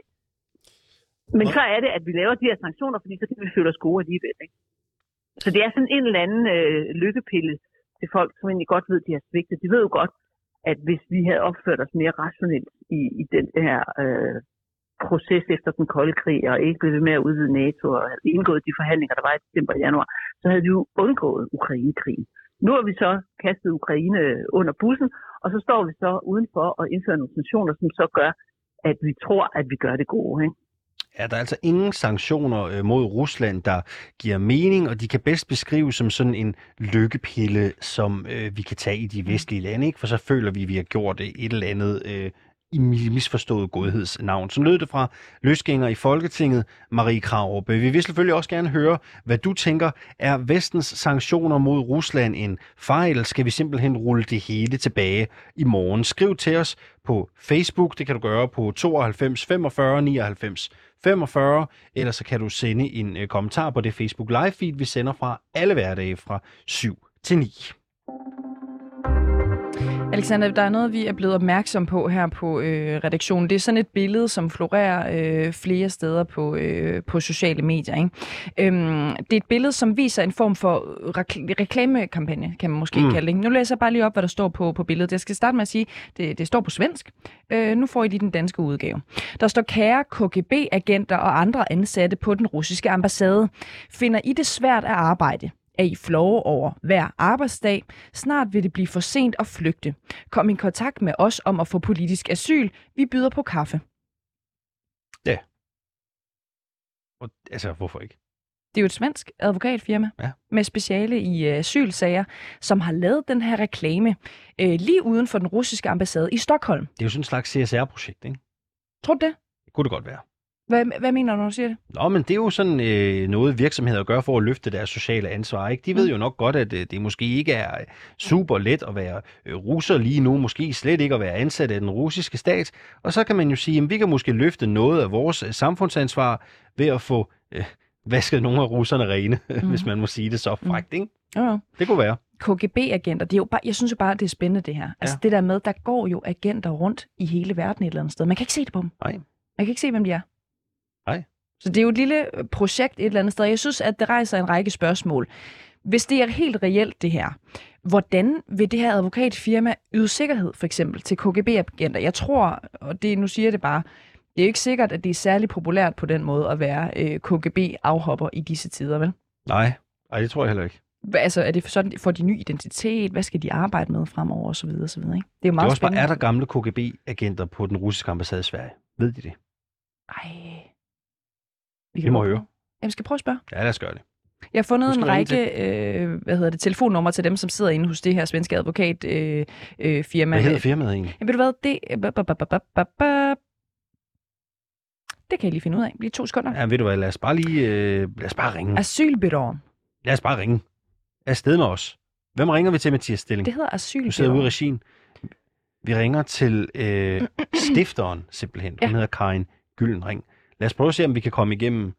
Men så er det, at vi laver de her sanktioner, fordi så kan vi føle os gode alligevel. Ikke? Så det er sådan en eller anden øh, lykkepille til folk, som egentlig godt ved, at de har svigtet. De ved jo godt, at hvis vi havde opført os mere rationelt i, i den her øh, proces efter den kolde krig, og ikke blevet med at udvide NATO, og havde indgået de forhandlinger, der var i december og januar, så havde vi jo undgået Ukrainekrigen. Nu har vi så kastet Ukraine øh, under bussen, og så står vi så udenfor og indfører nogle sanktioner, som så gør, at vi tror, at vi gør det gode. Ikke? Er der altså ingen sanktioner øh, mod Rusland, der giver mening, og de kan bedst beskrives som sådan en lykkepille, som øh, vi kan tage i de vestlige lande, ikke? for så føler vi, at vi har gjort et eller andet øh, i misforstået godhedsnavn. Så lød det fra løsgænger i Folketinget, Marie Krarup. Vi vil selvfølgelig også gerne høre, hvad du tænker. Er vestens sanktioner mod Rusland en fejl? Skal vi simpelthen rulle det hele tilbage i morgen? Skriv til os på Facebook. Det kan du gøre på 92 45 99 45, eller så kan du sende en øh, kommentar på det Facebook live feed, vi sender fra alle hverdage fra 7 til 9. Alexander, der er noget, vi er blevet opmærksom på her på øh, redaktionen. Det er sådan et billede, som florerer øh, flere steder på, øh, på sociale medier. Ikke? Øhm, det er et billede, som viser en form for rekl- reklamekampagne, kan man måske mm. kalde det. Nu læser jeg bare lige op, hvad der står på, på billedet. Jeg skal starte med at sige, det, det står på svensk. Øh, nu får I lige den danske udgave. Der står, kære KGB-agenter og andre ansatte på den russiske ambassade. Finder I det svært at arbejde? Er I flove over hver arbejdsdag. Snart vil det blive for sent at flygte. Kom i kontakt med os om at få politisk asyl. Vi byder på kaffe. Ja. Og, altså, hvorfor ikke? Det er jo et svensk advokatfirma ja. med speciale i øh, asylsager, som har lavet den her reklame øh, lige uden for den russiske ambassade i Stockholm. Det er jo sådan en slags CSR-projekt, ikke? Tror du det? Det kunne det godt være. Hvad, hvad mener du, når du siger det? Nå, men det er jo sådan øh, noget virksomheder gør for at løfte deres sociale ansvar. Ikke? De ved mm. jo nok godt, at øh, det måske ikke er super let at være øh, russer lige nu, måske slet ikke at være ansat af den russiske stat. Og så kan man jo sige, at vi kan måske løfte noget af vores øh, samfundsansvar ved at få øh, vasket nogle af russerne rene, mm. hvis man må sige det så mm. frækt. Ikke? Ja. Det kunne være. KGB-agenter, det er jo bare, jeg synes jo bare, det er spændende det her. Altså det der med, der går jo agenter rundt i hele verden et eller andet sted. Man kan ikke se det på dem. Nej. Man kan ikke se, hvem de er. Nej. Så det er jo et lille projekt et eller andet sted. Jeg synes, at det rejser en række spørgsmål. Hvis det er helt reelt det her, hvordan vil det her advokatfirma yde sikkerhed for eksempel til KGB-agenter? Jeg tror, og det, nu siger jeg det bare, det er jo ikke sikkert, at det er særlig populært på den måde at være øh, KGB-afhopper i disse tider, vel? Nej, Ej, det tror jeg heller ikke. Hvad, altså, er det sådan, får de ny identitet? Hvad skal de arbejde med fremover? Og så videre, og så videre, ikke? Det er jo meget det er også spændende. bare, er der gamle KGB-agenter på den russiske ambassade i Sverige? Ved de det? Ej, vi kan må høre. Jamen, skal prøve at spørge? Ja, lad os gøre det. Jeg har fundet en række øh, hvad hedder det, telefonnumre til dem, som sidder inde hos det her svenske advokatfirma. Øh, øh, firma. hvad hedder firmaet egentlig? Ja, ved du hvad? Det, det kan jeg lige finde ud af. Lige to sekunder. Ja, ved du hvad? Lad os bare lige øh, lad os bare ringe. Asylbyråen. Lad os bare ringe. Afsted med os. Hvem ringer vi til, Mathias Stilling? Det hedder Asylbyråen. Du sidder ude i regien. Vi ringer til øh, stifteren, simpelthen. Hun ja. hedder Karin Gyldenring. Lad os prøve at se, om vi kan komme igennem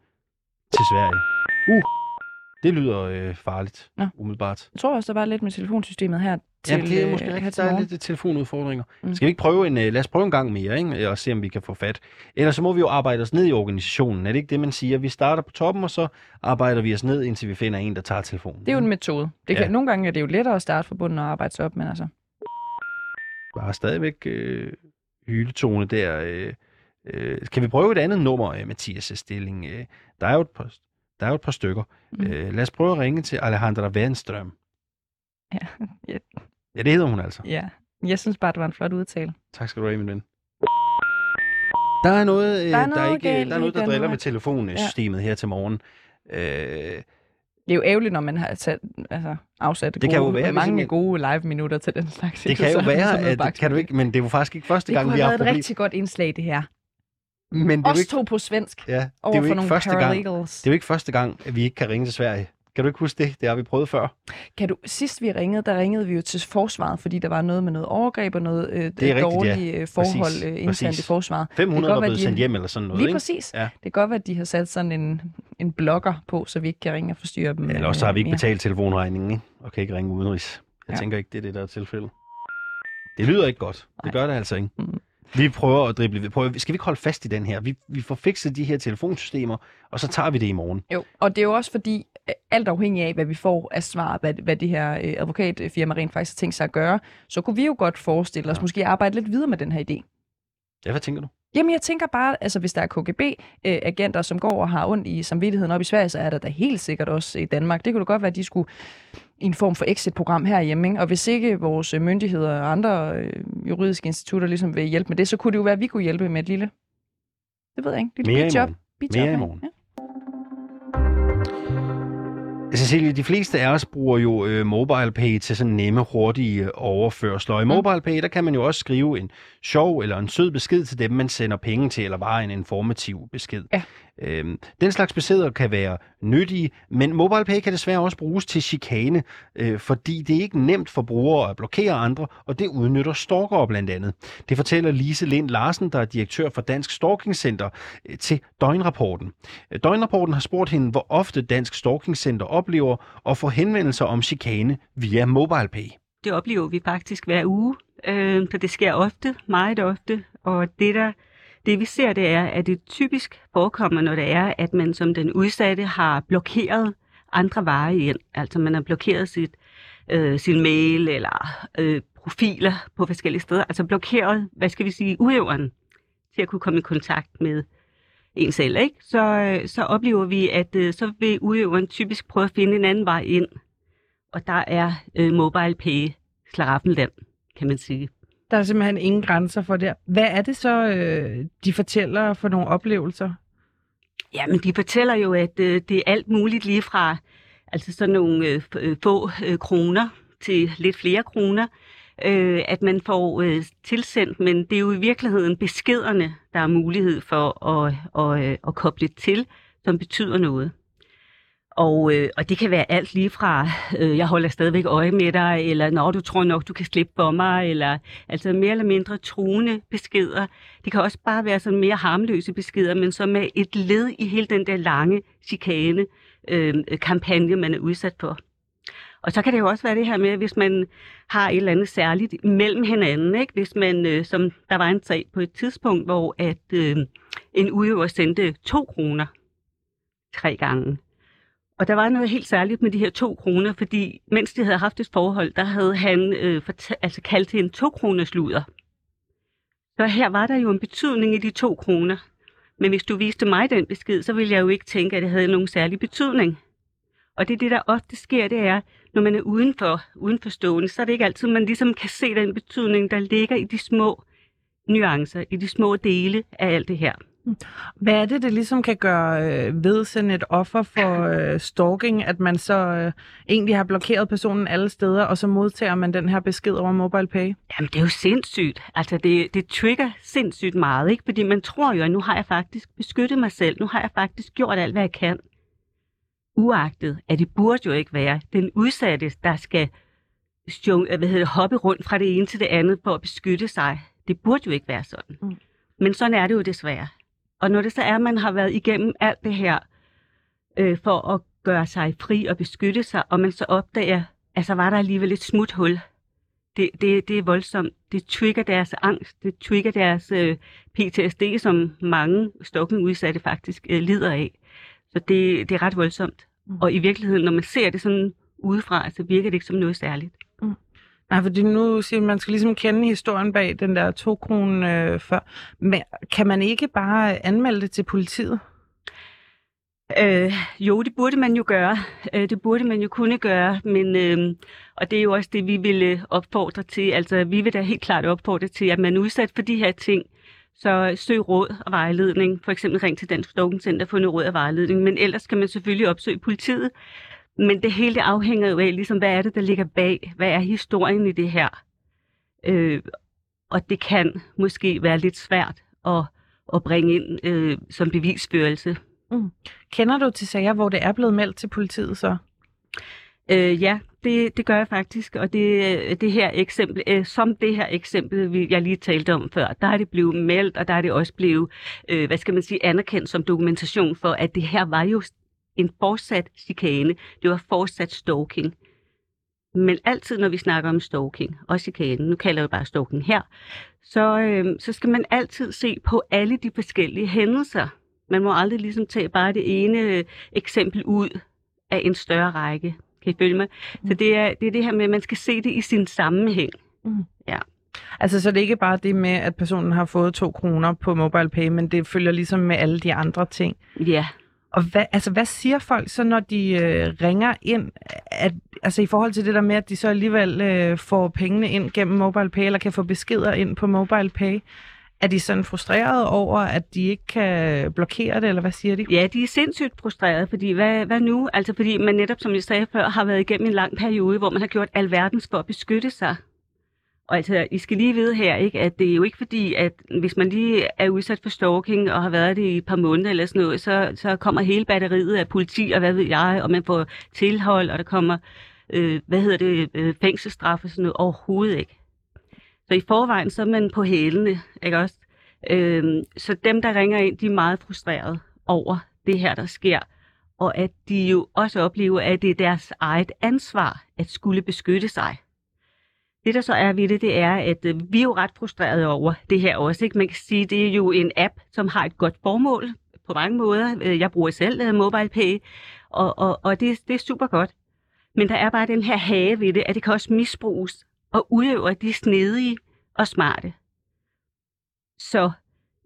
til Sverige. Uh, det lyder øh, farligt, ja. umiddelbart. Jeg tror også, der var lidt med telefonsystemet her til Ja, det er måske øh, rigtigt, der er lidt telefonudfordringer. Mm. Skal vi ikke prøve en, øh, lad os prøve en gang mere, ikke? og se, om vi kan få fat. Ellers så må vi jo arbejde os ned i organisationen. Er det ikke det, man siger? Vi starter på toppen, og så arbejder vi os ned, indtil vi finder en, der tager telefonen. Det er jo en metode. Det kan, ja. Nogle gange er det jo lettere at starte fra bunden og arbejde sig op, men altså... Der er stadigvæk øh, hyletone der. Øh, Øh, kan vi prøve et andet nummer, øh, Mathias' stilling? Øh, der, er jo et par, der er jo et par stykker. Mm. Øh, lad os prøve at ringe til Alejandra Wernström. Ja, ja. ja, det hedder hun altså. Ja, jeg synes bare, det var en flot udtale. Tak skal du have, min ven. Der er noget, øh, der, er noget, der, ikke, der, er noget, der driller med telefonsystemet ja. her til morgen. Øh, det er jo ærgerligt, når man har sat, altså, afsat det gode, kan jo være, mange gode live-minutter til den slags. Det kan jo være, at det kan du ikke, men det er jo faktisk ikke første gang, vi har Det kunne have været et rigtig godt indslag, det her. Men det er Også ikke, to på svensk ja, det er jo ikke første gang, Det er jo ikke første gang, at vi ikke kan ringe til Sverige. Kan du ikke huske det? Det har vi prøvet før. Kan du, sidst vi ringede, der ringede vi jo til forsvaret, fordi der var noget med noget overgreb og noget øh, det er dårlige rigtigt, ja. Øh, forhold præcis, øh, internt præcis. i forsvaret. 500 var blevet sendt hjem eller sådan noget, Lige ikke? præcis. Ja. Det kan godt være, at de har sat sådan en, en blogger på, så vi ikke kan ringe og forstyrre dem. Ja, eller også har vi ikke mere. betalt telefonregningen, ikke? og kan ikke ringe udenrigs. Jeg ja. tænker ikke, det er det, der er tilfældet. Det lyder ikke godt. Det Nej. gør det altså ikke. Mm. Vi prøver at drible. Vi prøver, skal vi ikke holde fast i den her? Vi, vi får fikset de her telefonsystemer, og så tager vi det i morgen. Jo, og det er jo også fordi, alt afhængig af, hvad vi får af svar, hvad, hvad det her øh, advokatfirma rent faktisk har tænkt sig at gøre, så kunne vi jo godt forestille os ja. måske arbejde lidt videre med den her idé. Ja, hvad tænker du? Jamen, jeg tænker bare, altså hvis der er KGB-agenter, som går og har ondt i samvittigheden op i Sverige, så er der da helt sikkert også i Danmark. Det kunne da godt være, at de skulle i en form for exit-program herhjemme. Ikke? Og hvis ikke vores myndigheder og andre øh, juridiske institutter ligesom vil hjælpe med det, så kunne det jo være, at vi kunne hjælpe med et lille, det ved jeg ikke, lille Mere job. Mere i morgen. Ja. Cecilie, de fleste af os bruger jo øh, MobilePay til sådan nemme, hurtige overførsler. Og i mm. MobilePay, der kan man jo også skrive en sjov eller en sød besked til dem, man sender penge til, eller bare en informativ besked. Ja. Øhm, den slags beskeder kan være nyttige, men MobilePay kan desværre også bruges til chikane, øh, fordi det er ikke nemt for brugere at blokere andre, og det udnytter stalkere blandt andet. Det fortæller Lise Lind Larsen, der er direktør for Dansk Stalking Center, øh, til Døgnrapporten. Døgnrapporten har spurgt hende, hvor ofte Dansk Stalking Center oplever at få henvendelser om chikane via MobilePay. Det oplever vi faktisk hver uge, øh, så det sker ofte, meget ofte. Og det, der, det vi ser, det er, at det typisk forekommer, når det er, at man som den udsatte har blokeret andre veje ind. Altså man har blokeret sit, øh, sin mail eller øh, profiler på forskellige steder. Altså blokeret, hvad skal vi sige, udøveren til at kunne komme i kontakt med en selv. Ikke? Så, øh, så oplever vi, at øh, så vil udøveren typisk prøve at finde en anden vej ind. Og der er øh, mobile pay slaraffenland, kan man sige. Der er simpelthen ingen grænser for det. Hvad er det så, øh, de fortæller for nogle oplevelser? Ja, men de fortæller jo, at øh, det er alt muligt lige fra altså sådan nogle øh, øh få øh, kroner til lidt flere kroner, øh, at man får øh, tilsendt, men det er jo i virkeligheden beskederne, der er mulighed for at, at, at, at koble til, som betyder noget. Og, øh, og det kan være alt lige fra, øh, jeg holder stadigvæk øje med dig, eller når du tror nok, du kan slippe for mig, eller altså mere eller mindre truende beskeder. Det kan også bare være sådan mere harmløse beskeder, men som er et led i hele den der lange chikane øh, kampagne, man er udsat for. Og så kan det jo også være det her med, hvis man har et eller andet særligt mellem hinanden. Ikke? Hvis man, øh, som der var en sag på et tidspunkt, hvor at øh, en udøver sendte to kroner tre gange og der var noget helt særligt med de her to kroner, fordi mens de havde haft et forhold, der havde han øh, altså kaldt til en to kroners luder. Så her var der jo en betydning i de to kroner. Men hvis du viste mig den besked, så ville jeg jo ikke tænke, at det havde nogen særlig betydning. Og det er det, der ofte sker, det er, når man er udenfor, udenforstående, så er det ikke altid, man ligesom kan se den betydning, der ligger i de små nuancer, i de små dele af alt det her. Hvad er det, det ligesom kan gøre øh, ved sådan et offer for øh, stalking, at man så øh, egentlig har blokeret personen alle steder, og så modtager man den her besked over MobilePay? Jamen, det er jo sindssygt. Altså, det, det trigger sindssygt meget, ikke? Fordi man tror jo, at nu har jeg faktisk beskyttet mig selv. Nu har jeg faktisk gjort alt, hvad jeg kan. Uagtet, at det burde jo ikke være den udsatte, der skal hvad hedder, hoppe rundt fra det ene til det andet for at beskytte sig. Det burde jo ikke være sådan. Mm. Men sådan er det jo desværre. Og når det så er, at man har været igennem alt det her øh, for at gøre sig fri og beskytte sig, og man så opdager, at så var der alligevel et smuthul. Det, det, det er voldsomt. Det trigger deres angst, det trigger deres øh, PTSD, som mange stalking-udsatte faktisk øh, lider af. Så det, det er ret voldsomt. Mm. Og i virkeligheden, når man ser det sådan udefra, så virker det ikke som noget særligt. Nej, fordi nu siger man, skal ligesom kende historien bag den der to kroner øh, før. Men kan man ikke bare anmelde det til politiet? Øh, jo, det burde man jo gøre. Øh, det burde man jo kunne gøre, men øh, og det er jo også det, vi vil øh, opfordre til. Altså, vi vil da helt klart opfordre til, at man er udsat for de her ting, så søg råd og vejledning. For eksempel ring til Dansk Stalking Center for noget råd og vejledning. Men ellers kan man selvfølgelig opsøge politiet. Men det hele afhænger jo af, ligesom, hvad er det, der ligger bag? Hvad er historien i det her? Øh, og det kan måske være lidt svært at, at bringe ind øh, som bevisførelse. Mm. Kender du til sager, hvor det er blevet meldt til politiet så? Øh, ja, det, det gør jeg faktisk, og det, det her eksempel, øh, som det her eksempel, jeg lige talte om før, der er det blevet meldt, og der er det også blevet, øh, hvad skal man sige, anerkendt som dokumentation for, at det her var jo en fortsat chikane. Det var fortsat stalking. Men altid, når vi snakker om stalking og chikane, nu kalder jeg bare stalking her, så, øh, så skal man altid se på alle de forskellige hændelser. Man må aldrig ligesom tage bare det ene øh, eksempel ud af en større række. Kan I følge mig? Mm. Så det er, det er det her med, at man skal se det i sin sammenhæng. Mm. Ja. Altså, så det er ikke bare det med, at personen har fået to kroner på MobilePay, men det følger ligesom med alle de andre ting. Ja. Og hvad, altså, hvad siger folk så, når de øh, ringer ind? At, altså i forhold til det der med, at de så alligevel øh, får pengene ind gennem MobilePay, eller kan få beskeder ind på MobilePay. Er de sådan frustrerede over, at de ikke kan blokere det, eller hvad siger de? Ja, de er sindssygt frustrerede, fordi hvad, hvad nu? Altså fordi man netop, som jeg sagde før, har været igennem en lang periode, hvor man har gjort alverdens for at beskytte sig. Og altså, I skal lige vide her, ikke, at det er jo ikke fordi, at hvis man lige er udsat for stalking og har været det i et par måneder eller sådan noget, så, så kommer hele batteriet af politi og hvad ved jeg, og man får tilhold, og der kommer, øh, hvad hedder det, øh, fængselsstraf og sådan noget. Overhovedet ikke. Så i forvejen, så er man på hælene, ikke også? Øh, så dem, der ringer ind, de er meget frustrerede over det her, der sker. Og at de jo også oplever, at det er deres eget ansvar at skulle beskytte sig. Det, der så er ved det, det er, at øh, vi er jo ret frustrerede over det her også. Ikke? Man kan sige, det er jo en app, som har et godt formål på mange måder. Øh, jeg bruger selv øh, MobilePay, og, og, og det, det er super godt. Men der er bare den her hage ved det, at det kan også misbruges og udøver de snedige og smarte. Så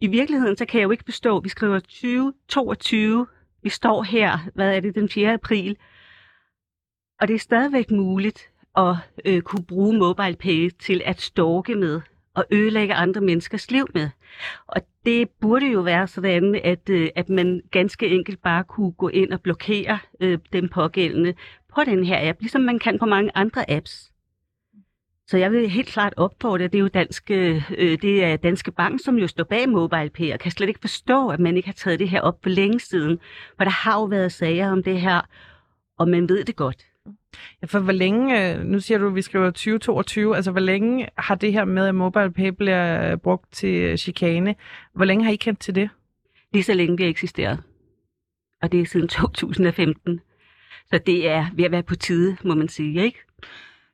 i virkeligheden, så kan jeg jo ikke forstå, vi skriver 2022, vi står her, hvad er det, den 4. april, og det er stadigvæk muligt at øh, kunne bruge MobilePay til at stalke med og ødelægge andre menneskers liv med. Og det burde jo være sådan, at, øh, at man ganske enkelt bare kunne gå ind og blokere øh, den pågældende på den her app, ligesom man kan på mange andre apps. Så jeg vil helt klart opfordre, det er jo danske, øh, øh, det er Danske Bank, som jo står bag MobilePay, og kan slet ikke forstå, at man ikke har taget det her op for længe siden. For der har jo været sager om det her, og man ved det godt. Ja, for hvor længe, øh, nu siger du, at vi skriver 2022, altså hvor længe har det her med, at MobilePay bliver øh, brugt til øh, chikane, hvor længe har I kendt til det? Lige så længe det har eksisteret. Og det er siden 2015. Så det er ved at være på tide, må man sige, ikke?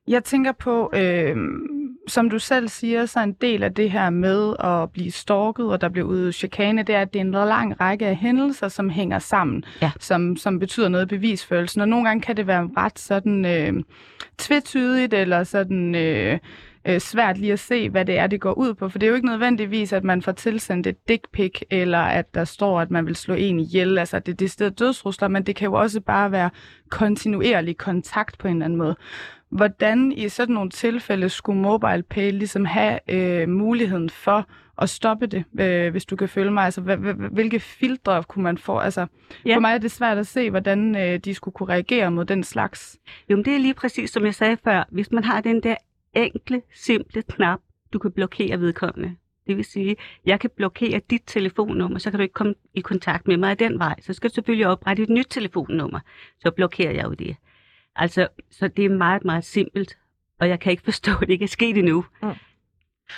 Jeg tænker på, øh, som du selv siger, så en del af det her med at blive stalket, og der bliver ude chikane, det er, at det er en lang række af hændelser, som hænger sammen, ja. som, som betyder noget i bevisførelsen. Og nogle gange kan det være ret sådan øh, tvetydigt, eller sådan... Øh, øh, svært lige at se, hvad det er, det går ud på. For det er jo ikke nødvendigvis, at man får tilsendt et dick pic, eller at der står, at man vil slå en ihjel. Altså, det er det sted dødsrusler, men det kan jo også bare være kontinuerlig kontakt på en eller anden måde. Hvordan i sådan nogle tilfælde skulle MobilePay ligesom have øh, muligheden for at stoppe det, øh, hvis du kan følge mig? Altså, hvilke filtre kunne man få? Altså, ja. For mig er det svært at se, hvordan øh, de skulle kunne reagere mod den slags. Jo, men det er lige præcis, som jeg sagde før. Hvis man har den der enkle, simple knap, du kan blokere vedkommende. Det vil sige, jeg kan blokere dit telefonnummer, så kan du ikke komme i kontakt med mig af den vej. Så skal du selvfølgelig oprette et nyt telefonnummer. Så blokerer jeg jo det. Altså, så det er meget, meget simpelt, og jeg kan ikke forstå, at det ikke er sket endnu. Mm.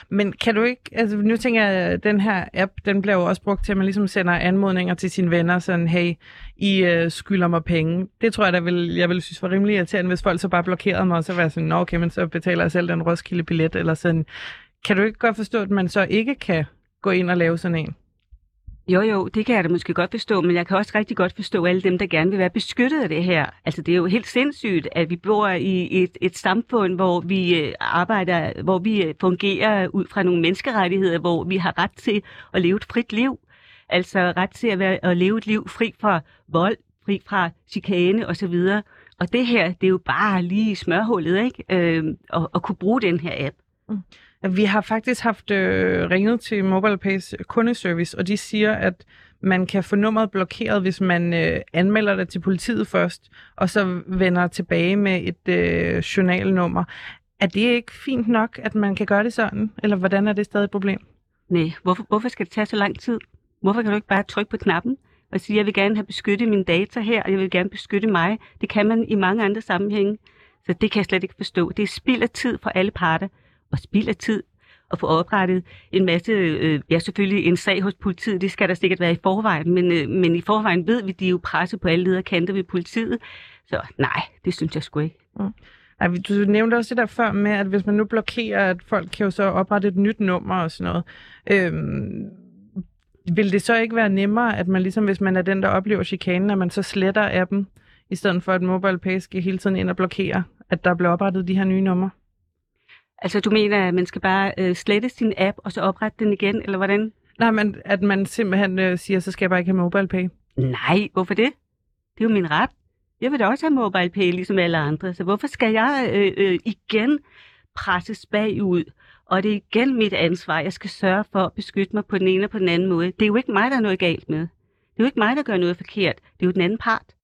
Men kan du ikke, altså nu tænker jeg, at den her app, den bliver jo også brugt til, at man ligesom sender anmodninger til sine venner, sådan, hey, I øh, skylder mig penge. Det tror jeg, der vil, jeg vil synes var rimelig irriterende, hvis folk så bare blokerede mig, og så var sådan, nå okay, men så betaler jeg selv den Roskilde billet, eller sådan. Kan du ikke godt forstå, at man så ikke kan gå ind og lave sådan en? Jo, jo, det kan jeg da måske godt forstå, men jeg kan også rigtig godt forstå alle dem, der gerne vil være beskyttet af det her. Altså, det er jo helt sindssygt, at vi bor i et, et samfund, hvor vi øh, arbejder, hvor vi øh, fungerer ud fra nogle menneskerettigheder, hvor vi har ret til at leve et frit liv. Altså ret til at, være, at leve et liv fri fra vold, fri fra chikane osv. Og det her, det er jo bare lige smørhullet, ikke? Øh, at, at kunne bruge den her app. Mm. Vi har faktisk haft øh, ringet til MobilePays kundeservice, og de siger, at man kan få nummeret blokeret, hvis man øh, anmelder det til politiet først, og så vender tilbage med et øh, journalnummer. Er det ikke fint nok, at man kan gøre det sådan? Eller hvordan er det stadig et problem? Nej, hvorfor, hvorfor skal det tage så lang tid? Hvorfor kan du ikke bare trykke på knappen og sige, jeg vil gerne have beskyttet mine data her, og jeg vil gerne beskytte mig? Det kan man i mange andre sammenhænge. Så det kan jeg slet ikke forstå. Det er spild af tid for alle parter og spild af tid at få oprettet en masse, øh, ja selvfølgelig en sag hos politiet, det skal der sikkert være i forvejen, men, øh, men i forvejen ved vi, de er jo presset på alle leder kanter ved politiet, så nej, det synes jeg sgu ikke. Mm. Ej, du nævnte også det der før med, at hvis man nu blokerer, at folk kan jo så oprette et nyt nummer og sådan noget. Øhm, vil det så ikke være nemmere, at man ligesom, hvis man er den, der oplever chikanen, at man så sletter appen, i stedet for at MobilePay skal hele tiden ind og blokere, at der bliver oprettet de her nye numre? Altså, du mener, at man skal bare øh, slette sin app, og så oprette den igen, eller hvordan? Nej, men at man simpelthen øh, siger, så skal jeg bare ikke have MobilePay. Nej, hvorfor det? Det er jo min ret. Jeg vil da også have MobilePay, ligesom alle andre. Så hvorfor skal jeg øh, øh, igen presses bagud? Og det er igen mit ansvar. Jeg skal sørge for at beskytte mig på den ene og på den anden måde. Det er jo ikke mig, der er noget galt med. Det er jo ikke mig, der gør noget forkert. Det er jo den anden part.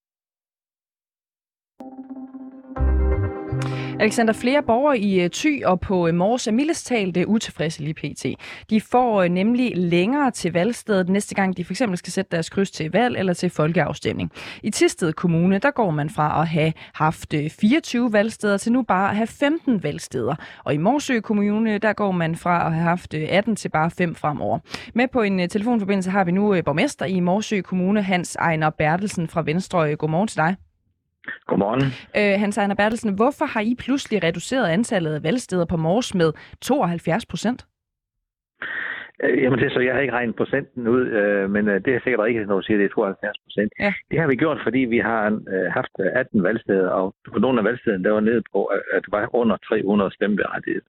Alexander, flere borgere i øh, Thy og på øh, Mors er mildest talt øh, utilfredse lige pt. De får nemlig længere til valgstedet næste gang, de fx skal sætte deres kryds til valg eller til folkeafstemning. I Tisted Kommune, der går man fra at have haft 24 valgsteder til nu bare at have 15 valgsteder. Og i Morsø Kommune, der går man fra at have haft 18 til bare 5 fremover. Med på en telefonforbindelse har vi nu borgmester i Morsø Kommune, Hans Ejner Bertelsen fra Venstre. Godmorgen til dig. Godmorgen. Øh, Hans Ejner Bertelsen, hvorfor har I pludselig reduceret antallet af valgsteder på Mors med 72 procent? Øh, jamen det er så, jeg har ikke regnet procenten ud, øh, men øh, det er sikkert rigtigt, når du siger, det er 72 procent. Ja. Det har vi gjort, fordi vi har øh, haft 18 valgsteder, og på nogle af valgstederne, der var nede på, at det var under 300 stemmeberettigede.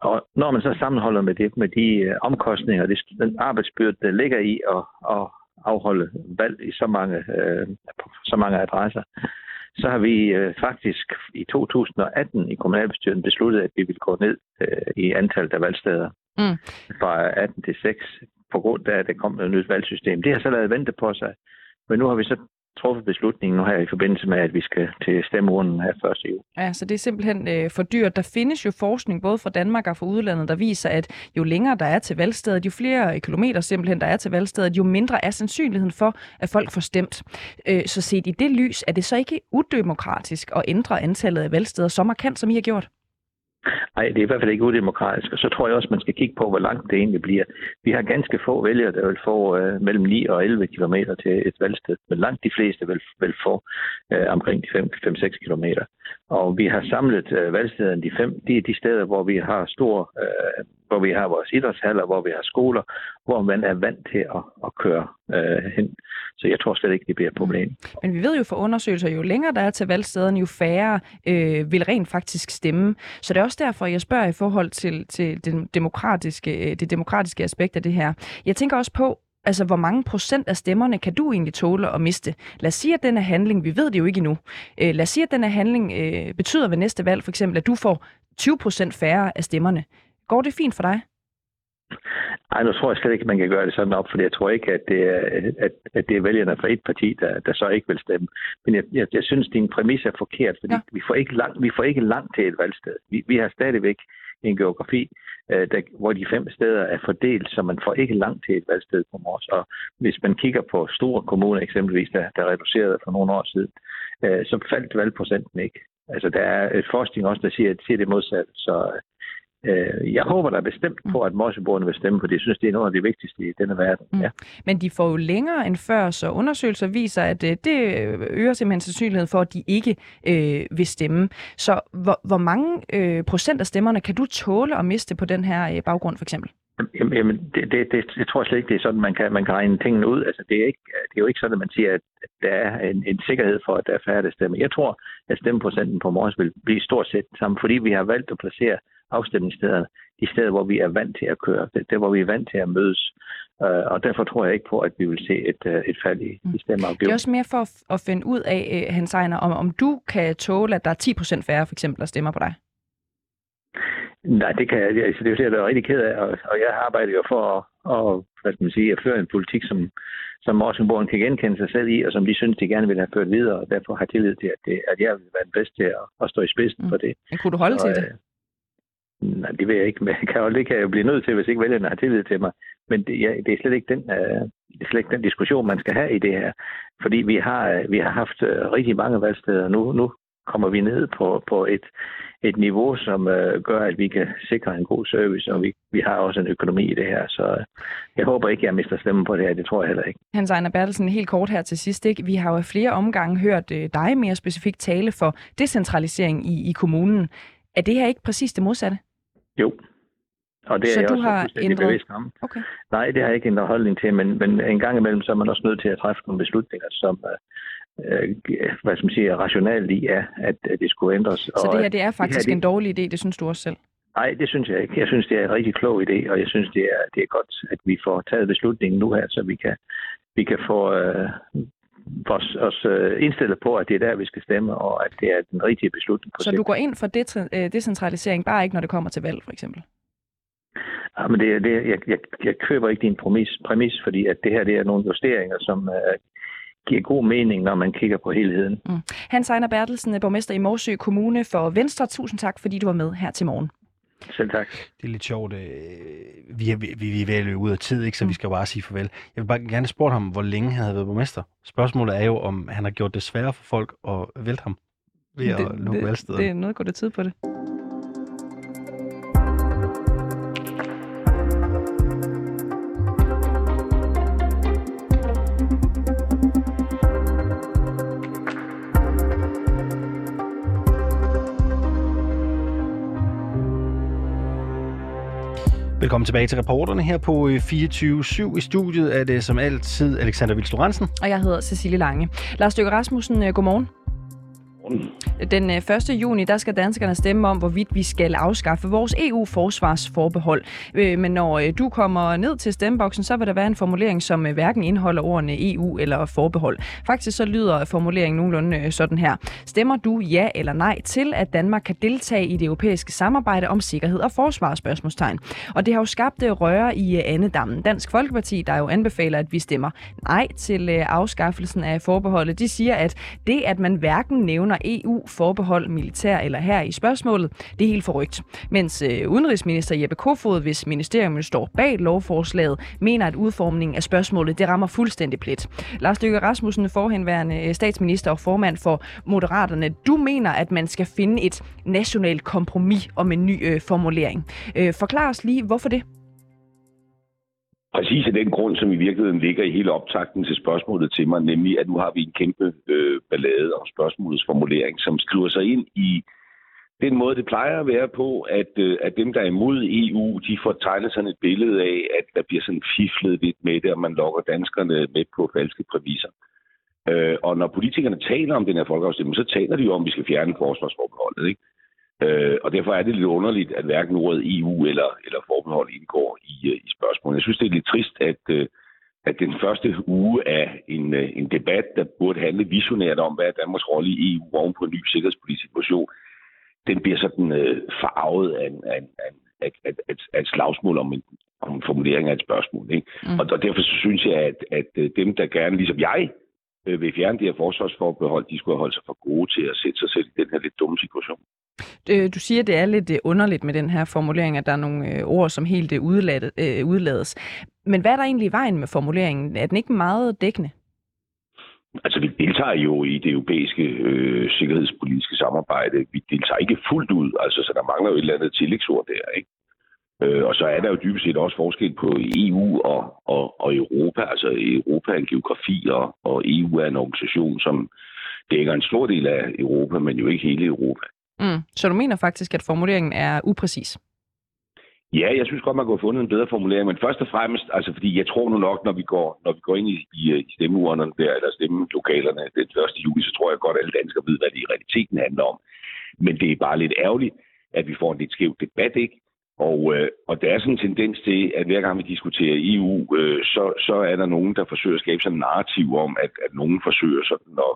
Og når man så sammenholder med det, med de øh, omkostninger, det, den arbejdsbyrde, der ligger i at, at afholde valg i så mange, øh, på så mange adresser, så har vi øh, faktisk i 2018 i kommunalbestyrelsen besluttet, at vi vil gå ned øh, i antallet af valgsteder mm. fra 18 til 6, på grund af, at der kom et nyt valgsystem. Det har så lavet vente på sig, men nu har vi så truffet beslutningen nu her i forbindelse med, at vi skal til stemmeurnen her 1. juli. Ja, så det er simpelthen øh, for dyrt. Der findes jo forskning både fra Danmark og fra udlandet, der viser, at jo længere der er til valgstedet, jo flere kilometer simpelthen der er til valgstedet, jo mindre er sandsynligheden for, at folk får stemt. Øh, så set i det lys, er det så ikke udemokratisk at ændre antallet af valgsteder så markant, som I har gjort? Nej, det er i hvert fald ikke udemokratisk. Og så tror jeg også, man skal kigge på, hvor langt det egentlig bliver. Vi har ganske få vælgere, der vil få øh, mellem 9 og 11 km til et valgsted. Men langt de fleste vil, vil få øh, omkring 5-6 km. Og vi har samlet øh, valgstederne, de fem, de er de steder, hvor vi har stor, øh, hvor vi har vores idrætshaller, hvor vi har skoler, hvor man er vant til at, at køre øh, hen. Så jeg tror slet ikke, det bliver et problem. Men vi ved jo fra undersøgelser, jo længere der er til valgstederne, jo færre øh, vil rent faktisk stemme. Så det er også derfor, jeg spørger i forhold til, til den demokratiske, øh, det demokratiske aspekt af det her. Jeg tænker også på, altså hvor mange procent af stemmerne kan du egentlig tåle at miste? Lad os sige, at den her handling, vi ved det jo ikke endnu, øh, lad os sige, at den her handling øh, betyder ved næste valg for eksempel, at du får 20 procent færre af stemmerne. Går det fint for dig? Nej, nu tror jeg slet ikke, at man kan gøre det sådan op, for jeg tror ikke, at det er, at, at det er vælgerne fra et parti, der, der så ikke vil stemme. Men jeg, jeg, jeg synes, din præmis er forkert, fordi ja. vi, får ikke langt, vi får ikke langt til et valgsted. Vi, vi har stadigvæk en geografi, øh, der, hvor de fem steder er fordelt, så man får ikke langt til et valgsted på Mors. Og hvis man kigger på store kommuner eksempelvis, der, der reducerede for nogle år siden, øh, så faldt valgprocenten ikke. Altså, der er et forskning også, der siger, siger det modsatte. Så øh, jeg håber da bestemt på, at morseboerne vil stemme, for det synes, det er noget af det vigtigste i denne verden. Mm. Ja. Men de får jo længere end før, så undersøgelser viser, at øh, det øger simpelthen sandsynligheden for, at de ikke øh, vil stemme. Så hvor, hvor mange øh, procent af stemmerne kan du tåle at miste på den her øh, baggrund, for eksempel? Jamen, det, det, det, det tror jeg slet ikke, det er sådan, man kan, man kan regne tingene ud. Altså, det, er ikke, det er jo ikke sådan, at man siger, at der er en, en sikkerhed for, at der er færre, der stemmer. Jeg tror, at stemmeprocenten på morges vil blive stort set sammen, fordi vi har valgt at placere afstemningsstederne, de steder, hvor vi er vant til at køre, det, der, hvor vi er vant til at mødes. Uh, og derfor tror jeg ikke på, at vi vil se et, uh, et fald i, i stemmeafgivelse. Det er også mere for at, finde ud af, uh, Hans Ejner, om, om du kan tåle, at der er 10% færre for eksempel, der stemmer på dig. Nej, det kan jeg. Altså, det er jo det, jeg er rigtig ked af, og, og jeg arbejder jo for at, og, hvad skal man sige, at føre en politik, som, som Morsingborgen kan genkende sig selv i, og som de synes, de gerne vil have ført videre, og derfor har tillid til, at, det, at jeg vil være den bedste til at, at stå i spidsen mm. for det. Men kunne du holde og, til det? Nej, det vil jeg ikke, men kan jo, det kan jeg jo blive nødt til, hvis ikke vælgerne har tillid til mig. Men det, ja, det er slet ikke den, uh, det er slet ikke den diskussion, man skal have i det her. Fordi vi har, øh, vi har haft uh, rigtig mange valgsteder. Nu, nu kommer vi ned på, på et, et niveau, som uh, gør, at vi kan sikre en god service, og vi, vi har også en økonomi i det her. Så uh, jeg håber ikke, at jeg mister stemmen på det her. Det tror jeg heller ikke. Hans Ejner Bertelsen, helt kort her til sidst. Ikke? Vi har jo flere omgange hørt uh, dig mere specifikt tale for decentralisering i, i kommunen. Er det her ikke præcis det modsatte? Jo, og det så er jeg du også har ændret... bevidst om. Okay. Nej, det har jeg ikke ændret holdning til, men, men en gang imellem så er man også nødt til at træffe nogle beslutninger, som øh, hvad skal man sige, er rationelt i, at, at det skulle ændres. Så det her det er faktisk det her, det... en dårlig idé, det synes du også selv? Nej, det synes jeg ikke. Jeg synes, det er en rigtig klog idé, og jeg synes, det er, det er godt, at vi får taget beslutningen nu her, så vi kan, vi kan få øh, os, os øh, indstillet på, at det er der, vi skal stemme, og at det er den rigtige beslutning. På så du går ind for det, decentralisering, bare ikke når det kommer til valg, for eksempel? Ja, men det, det, jeg, jeg, jeg køber ikke din præmis, præmis, fordi at det her det er nogle justeringer, som uh, giver god mening, når man kigger på helheden. Mm. Hans Ejner Bertelsen, borgmester i Morsø Kommune for Venstre. Tusind tak, fordi du var med her til morgen. Selv tak. Det er lidt sjovt. Øh, vi er, vi, vi er ved ud af tid, ikke? så vi skal bare sige farvel. Jeg vil bare gerne spørge ham, hvor længe han havde været borgmester. Spørgsmålet er jo, om han har gjort det sværere for folk at vælte ham ved det, at lukke valgsteder. Det er noget, går det tid på det. Velkommen tilbage til reporterne her på øh, 24.7. I studiet er det som altid Alexander Vils Og jeg hedder Cecilie Lange. Lars Løkke Rasmussen, øh, godmorgen godmorgen. Den øh, 1. Juni, der skal danskerne stemme om, hvorvidt vi skal afskaffe vores EU-forsvarsforbehold. Øh, men når øh, du kommer ned til stemmeboksen, så vil der være en formulering, som hverken indeholder ordene EU eller forbehold. Faktisk så lyder formuleringen nogenlunde sådan her. Stemmer du ja eller nej til, at Danmark kan deltage i det europæiske samarbejde om sikkerhed og forsvarsspørgsmålstegn? Og det har jo skabt røre i andedammen. Dansk Folkeparti, der jo anbefaler, at vi stemmer nej til afskaffelsen af forbeholdet, de siger, at det, at man hverken nævner nævner EU-forbehold, militær eller her i spørgsmålet, det er helt forrygt. Mens øh, udenrigsminister Jeppe Kofod, hvis ministerium står bag lovforslaget, mener, at udformningen af spørgsmålet det rammer fuldstændig plet. Lars Løkke Rasmussen, forhenværende øh, statsminister og formand for Moderaterne, du mener, at man skal finde et nationalt kompromis om en ny øh, formulering. Øh, forklar os lige, hvorfor det? Præcis af den grund, som i virkeligheden ligger i hele optakten til spørgsmålet til mig, nemlig at nu har vi en kæmpe øh, ballade om spørgsmålets formulering, som skriver sig ind i den måde, det plejer at være på, at, øh, at dem, der er imod EU, de får tegnet sådan et billede af, at der bliver sådan fiflet lidt med det, og man lokker danskerne med på falske præviser. Øh, og når politikerne taler om den her folkeafstemning, så taler de jo om, at vi skal fjerne forsvarsforbeholdet. Ikke? Øh, og derfor er det lidt underligt, at hverken ordet EU eller, eller forbehold indgår i, øh, i spørgsmålet. Jeg synes, det er lidt trist, at, øh, at den første uge af en, øh, en debat, der burde handle visionært om, hvad er Danmarks rolle i EU oven på en ny sikkerhedspolitisk situation, den bliver sådan øh, farvet af, af, af, af, af, af, et slagsmål om en, om en formulering af et spørgsmål. Ikke? Mm. Og, og derfor synes jeg, at, at dem, der gerne, ligesom jeg, vil fjerne det her forsvarsforbehold, de skulle holde sig for gode til at sætte sig selv i den her lidt dumme situation. Øh, du siger, det er lidt øh, underligt med den her formulering, at der er nogle øh, ord, som helt udlades. Men hvad er der egentlig i vejen med formuleringen? Er den ikke meget dækkende? Altså, vi deltager jo i det europæiske øh, sikkerhedspolitiske samarbejde. Vi deltager ikke fuldt ud, altså, så der mangler jo et eller andet tillægsord der, ikke? Øh, og så er der jo dybest set også forskel på EU og, og, og Europa. Altså, Europa er en geografi, og, og EU er en organisation, som dækker en stor del af Europa, men jo ikke hele Europa. Mm. Så du mener faktisk, at formuleringen er upræcis? Ja, jeg synes godt, man kunne have fundet en bedre formulering, men først og fremmest, altså fordi jeg tror nu nok, når vi går, når vi går ind i, i, i stemmeurnerne der, eller stemmelokalerne den 1. juli, så tror jeg godt, at alle danskere ved, hvad det i realiteten handler om. Men det er bare lidt ærgerligt, at vi får en lidt skæv debat, ikke? Og, øh, og der er sådan en tendens til, at hver gang vi diskuterer EU, øh, så, så er der nogen, der forsøger at skabe sådan en narrativ om, at, at nogen forsøger sådan at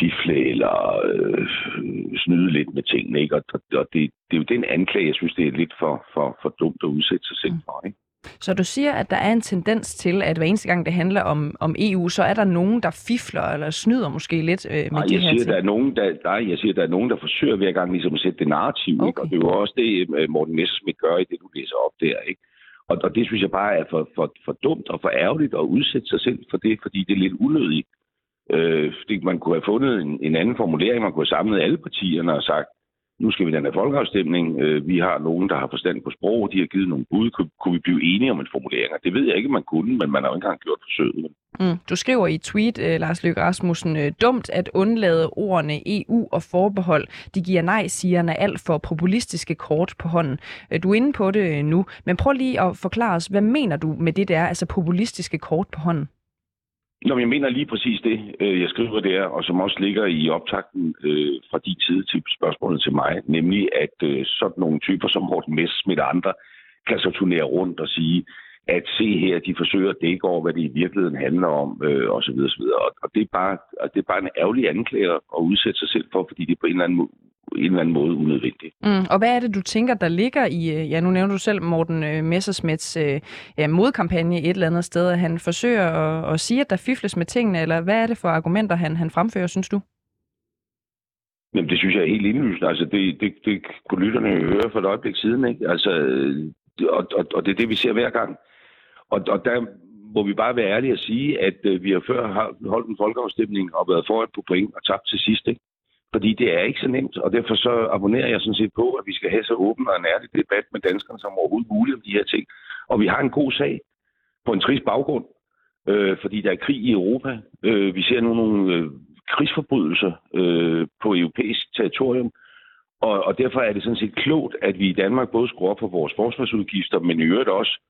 fifle eller øh, snyde lidt med tingene. Ikke? Og, og det, det er jo den anklage, jeg synes, det er lidt for, for, for dumt at udsætte sig selv mm. for. Ikke? Så du siger, at der er en tendens til, at hver eneste gang det handler om, om EU, så er der nogen, der fifler eller snyder måske lidt øh, med nej, de jeg her siger, ting? Der er nogen, der, nej, jeg siger, der er nogen, der forsøger hver gang ligesom at sætte det narrativ. Okay. Ikke? Og det er jo også det, øh, Morten Messerschmidt gør i det, du læser op der. Ikke? Og, og det synes jeg bare er for, for, for dumt og for ærgerligt at udsætte sig selv for det, fordi det er lidt unødigt. Øh, fordi man kunne have fundet en, en anden formulering, man kunne have samlet alle partierne og sagt, nu skal vi den her folkeafstemning. Øh, vi har nogen, der har forstand på sprog, de har givet nogle bud. Kunne, kunne vi blive enige om en formulering? Det ved jeg ikke, man kunne, men man har jo ikke engang gjort forsøget. Mm. Du skriver i tweet, eh, Lars Løkke Rasmussen, øh, dumt at undlade ordene EU og forbehold. De giver nej-sigerne alt for populistiske kort på hånden. Øh, du er inde på det nu, men prøv lige at forklare os, hvad mener du med det der, altså populistiske kort på hånden? Nå, jeg mener lige præcis det, øh, jeg skriver der, og som også ligger i optakten øh, fra de tid til spørgsmålet til mig, nemlig at øh, sådan nogle typer som Morten Mess og andre kan så turnere rundt og sige, at se her, de forsøger at dække over, hvad det i virkeligheden handler om, øh, osv. osv. Og, og det, er bare, det er bare en ærgerlig anklager at udsætte sig selv for, fordi det på en eller anden en eller anden måde unødvendigt. Mm. Og hvad er det, du tænker, der ligger i, øh, ja nu nævner du selv Morten øh, Messersmiths øh, ja, modkampagne et eller andet sted, at han forsøger at, at sige, at der fifles med tingene, eller hvad er det for argumenter, han, han fremfører, synes du? Jamen, det synes jeg er helt indlysende. Altså, det, det, det kunne lytterne høre for et øjeblik siden, ikke? Altså, og, og, og det er det, vi ser hver gang. Og, og der må vi bare være ærlige og sige, at øh, vi har før holdt en folkeafstemning og været foran på point og tabt til sidst, ikke? Fordi det er ikke så nemt, og derfor så abonnerer jeg sådan set på, at vi skal have så åben og en ærlig debat med danskerne som overhovedet muligt om de her ting. Og vi har en god sag på en trist baggrund, øh, fordi der er krig i Europa. Øh, vi ser nu nogle øh, krigsforbrydelser øh, på europæisk territorium, Og, og derfor er det sådan set klogt, at vi i Danmark både skruer op for vores forsvarsudgifter, men i øvrigt også,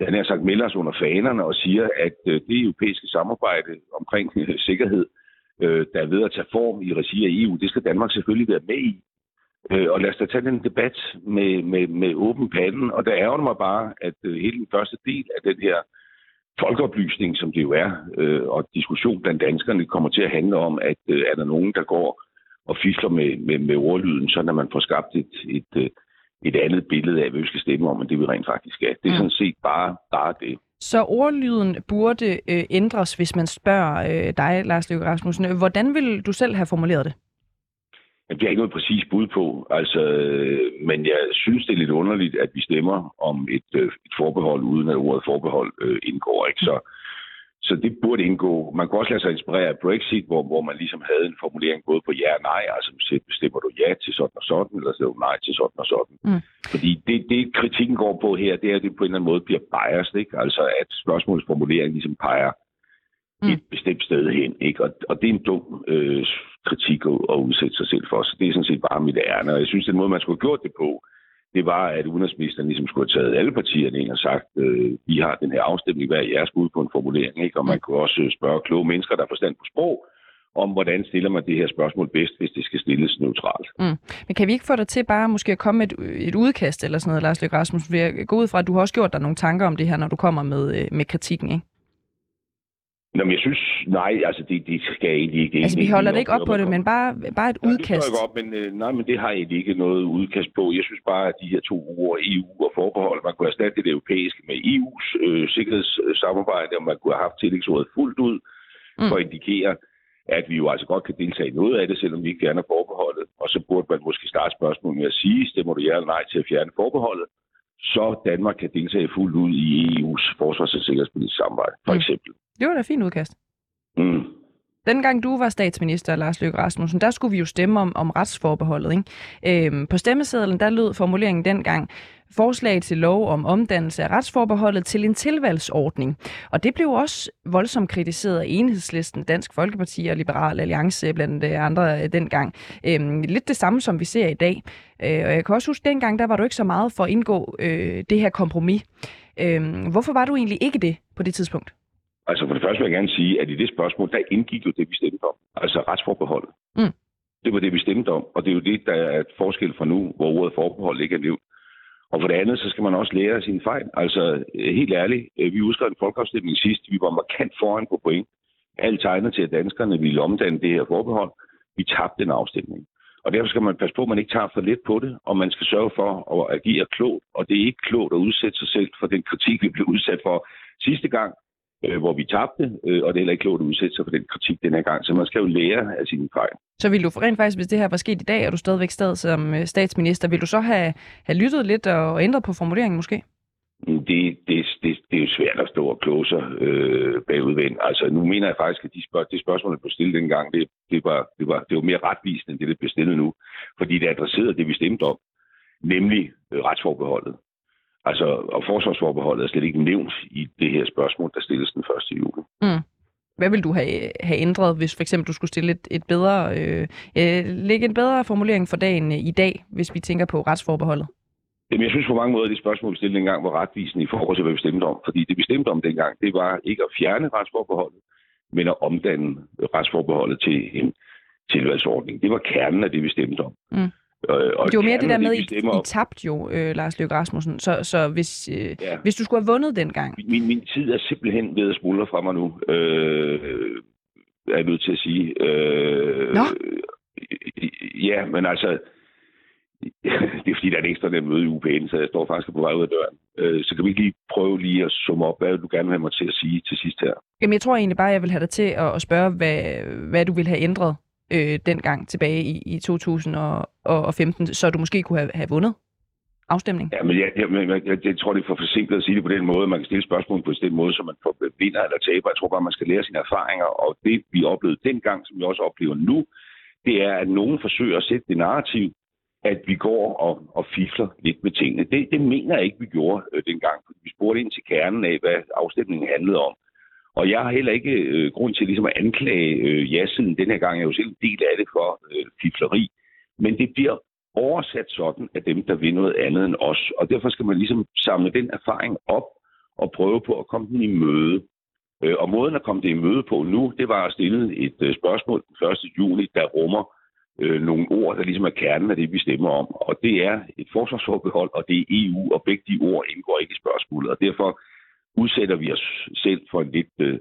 jeg har sagt, melder os under fanerne og siger, at øh, det europæiske samarbejde omkring øh, sikkerhed, øh, der er ved at tage form i regi af EU, det skal Danmark selvfølgelig være med i. Og lad os da tage den debat med, med, med åben panden. Og der ærger mig bare, at hele den første del af den her folkeoplysning, som det jo er, og diskussion blandt danskerne kommer til at handle om, at er der nogen, der går og fisler med, med, med ordlyden, så når man får skabt et, et, et, øh, et andet billede af, hvad vi skal stemme om, end det vi rent faktisk er. Det er mm. sådan set bare, bare det. Så ordlyden burde øh, ændres, hvis man spørger øh, dig, Lars Løkke Rasmussen. Hvordan vil du selv have formuleret det? Det er ikke noget præcis bud på, altså, men jeg synes, det er lidt underligt, at vi stemmer om et, øh, et forbehold, uden at ordet forbehold øh, indgår. Ikke? Så, så det burde indgå. Man kunne også lade sig inspirere af Brexit, hvor, hvor man ligesom havde en formulering både på ja og nej, altså bestemmer du ja til sådan og sådan, eller stemmer du nej til sådan og sådan. Mm. Fordi det, det, kritikken går på her, det er, at det på en eller anden måde bliver biased, ikke? altså at spørgsmålsformuleringen ligesom peger mm. et bestemt sted hen. Ikke? Og, og det er en dum øh, kritik at, at udsætte sig selv for. Så det er sådan set bare mit ærne. Og jeg synes, den måde, man skulle have gjort det på, det var, at udenrigsministeren ligesom skulle have taget alle partierne ind og sagt, øh, vi har den her afstemning, hvad er jeres bud på en formulering? Ikke? Og man kunne også spørge kloge mennesker, der har forstand på sprog, om hvordan stiller man det her spørgsmål bedst, hvis det skal stilles neutralt. Mm. Men kan vi ikke få dig til bare måske at komme med et, et udkast eller sådan noget, Lars Løkke Rasmussen? Jeg gå ud fra, at du har også gjort dig nogle tanker om det her, når du kommer med, øh, med kritikken, ikke? Nå, men jeg synes, nej, altså det, det skal jeg egentlig ikke. Altså vi holder det ikke op på det, men bare, bare et ja, udkast. Det op, men øh, nej, men det har jeg ikke noget udkast på. Jeg synes bare, at de her to ord, EU og forbehold, man kunne erstatte det europæiske med EU's øh, sikkerhedssamarbejde, og man kunne have haft tillægsordet fuldt ud mm. for at indikere, at vi jo altså godt kan deltage i noget af det, selvom vi ikke gerne er forbeholdet. Og så burde man måske starte spørgsmålet med at sige, stemmer du ja eller nej til at fjerne forbeholdet, så Danmark kan deltage fuldt ud i EU's forsvars- og sikkerhedspolitiske samarbejde, for mm. Det var da fint udkast. Mm. Dengang du var statsminister, Lars Løkke Rasmussen, der skulle vi jo stemme om, om retsforbeholdet. Ikke? Øhm, på stemmesedlen, der lød formuleringen dengang, forslag til lov om omdannelse af retsforbeholdet til en tilvalgsordning. Og det blev også voldsomt kritiseret af enhedslisten, Dansk Folkeparti og Liberal Alliance blandt andre øh, dengang. Øhm, lidt det samme, som vi ser i dag. Øh, og jeg kan også huske, dengang der var du ikke så meget for at indgå øh, det her kompromis. Øhm, hvorfor var du egentlig ikke det på det tidspunkt? Altså for det første vil jeg gerne sige, at i det spørgsmål, der indgik jo det, vi stemte om. Altså retsforbeholdet. Mm. Det var det, vi stemte om, og det er jo det, der er et forskel fra nu, hvor ordet forbehold ikke er nævnt. Og for det andet, så skal man også lære af sine fejl. Altså helt ærligt, øh, vi husker en folkeafstemning sidst, vi var markant foran på point. Alt tegner til, at danskerne ville omdanne det her forbehold. Vi tabte den afstemning. Og derfor skal man passe på, at man ikke tager for lidt på det, og man skal sørge for at agere klogt. Og det er ikke klogt at udsætte sig selv for den kritik, vi blev udsat for sidste gang, øh, hvor vi tabte, øh, og det er heller ikke klogt at udsætte sig for den kritik den her gang. Så man skal jo lære af sine fejl. Så vil du rent faktisk, hvis det her var sket i dag, og du stadigvæk stad som øh, statsminister, vil du så have, have lyttet lidt og ændret på formuleringen måske? Mm, det, det, det, det er jo svært at stå og kloge sig øh, bagudvendt. Altså, nu mener jeg faktisk, at de, spørg, de spørgsmål, der blev stillet dengang, det, det, var, det, var, det var mere retvisende, end det, der bliver stillet nu. Fordi det adresserede det, vi stemte om, nemlig øh, retsforbeholdet. Altså, og forsvarsforbeholdet er slet ikke nævnt i det her spørgsmål, der stilles den 1. juli. Mm. Hvad vil du have, have ændret, hvis for eksempel du skulle stille et, et bedre, øh, øh, lægge en bedre formulering for dagen øh, i dag, hvis vi tænker på retsforbeholdet? Jamen, jeg synes på mange måder, at det spørgsmål, vi stillede dengang, var retvisende i forhold til, hvad vi stemte om. Fordi det, vi stemte om dengang, det var ikke at fjerne retsforbeholdet, men at omdanne retsforbeholdet til en tilvalgsordning. Det var kernen af det, vi stemte om. Mm. Øh, og det var mere det der med, at I, I tabte jo, øh, Lars Løkke Rasmussen. Så, så hvis, øh, ja. hvis du skulle have vundet dengang... Min, min tid er simpelthen ved at smuldre fra mig nu, øh, er jeg nødt til at sige. Øh, Nå? Ja, men altså... det er fordi, der er et ekstra der møde i UPN, så jeg står faktisk på vej ud af døren. Øh, så kan vi ikke lige prøve lige at summe op, hvad du gerne vil have mig til at sige til sidst her? Jamen, jeg tror egentlig bare, jeg vil have dig til at, spørge, hvad, hvad du vil have ændret øh, dengang tilbage i, i 2015, så du måske kunne have, have vundet afstemning? Ja, men jeg, jeg, jeg, jeg, jeg tror, det er for forsimplet at sige det på den måde. Man kan stille spørgsmål på den måde, så man får øh, vinder eller taber. Jeg tror bare, man skal lære sine erfaringer, og det vi oplevede dengang, som vi også oplever nu, det er, at nogen forsøger at sætte det narrativ, at vi går og, og fifler lidt med tingene. Det, det mener jeg ikke, vi gjorde øh, dengang. Vi spurgte ind til kernen af, hvad afstemningen handlede om. Og jeg har heller ikke øh, grund til ligesom at anklage øh, ja-siden. Den her gang er jo selv en del af det for øh, fifleri. Men det bliver oversat sådan af dem, der vil noget andet end os. Og derfor skal man ligesom samle den erfaring op og prøve på at komme den i møde. Øh, og måden at komme det i møde på nu, det var at stille et øh, spørgsmål den 1. juni, der rummer øh, nogle ord, der ligesom er kernen af det, vi stemmer om. Og det er et forsvarsforbehold, og det er EU, og begge de ord indgår ikke i spørgsmålet. Og derfor udsætter vi os selv for en lidt, øh,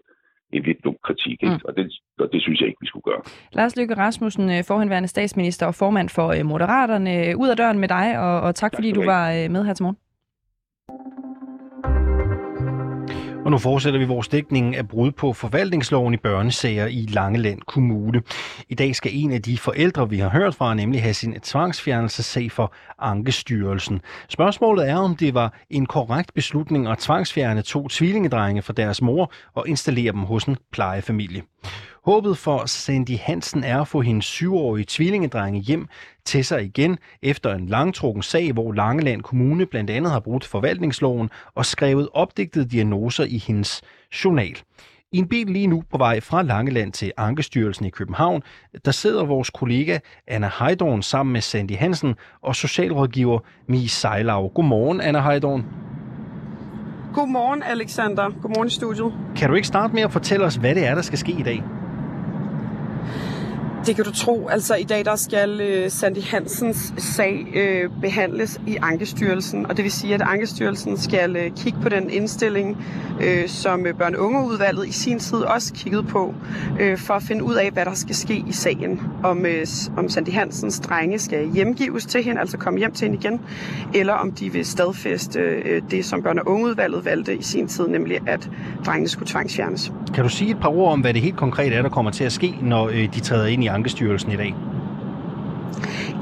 en lidt dum kritik, ikke? Mm. Og, det, og det synes jeg ikke, vi skulle gøre. Lars Løkke Rasmussen, øh, forhenværende statsminister og formand for øh, Moderaterne, ud af døren med dig, og, og tak, tak fordi du var øh, med her til morgen. Og nu fortsætter vi vores dækning af brud på forvaltningsloven i børnesager i Langeland Kommune. I dag skal en af de forældre, vi har hørt fra, nemlig have sin tvangsfjernelsesag for Ankestyrelsen. Spørgsmålet er, om det var en korrekt beslutning at tvangsfjerne to tvillingedrenge fra deres mor og installere dem hos en plejefamilie. Håbet for Sandy Hansen er at få hendes syvårige tvillingedrenge hjem til sig igen efter en langtrukken sag, hvor Langeland Kommune blandt andet har brudt forvaltningsloven og skrevet opdigtede diagnoser i hendes journal. I en bil lige nu på vej fra Langeland til Ankestyrelsen i København, der sidder vores kollega Anna Heidorn sammen med Sandy Hansen og socialrådgiver Mie Sejlav. Godmorgen, Anna Heidorn. Godmorgen, Alexander. Godmorgen i studiet. Kan du ikke starte med at fortælle os, hvad det er, der skal ske i dag? Det kan du tro. Altså i dag der skal øh, Sandy Hansens sag øh, behandles i Ankestyrelsen, og det vil sige, at Ankestyrelsen skal øh, kigge på den indstilling, øh, som øh, børn- og ungeudvalget i sin tid også kiggede på, øh, for at finde ud af, hvad der skal ske i sagen. Om, øh, om Sandy Hansens drenge skal hjemgives til hende, altså komme hjem til hende igen, eller om de vil stadfæste øh, det, som børn- og ungeudvalget valgte i sin tid, nemlig at drengene skulle tvangsfjernes. Kan du sige et par ord om, hvad det helt konkret er, der kommer til at ske, når øh, de træder ind i Ankestyrelsen i dag?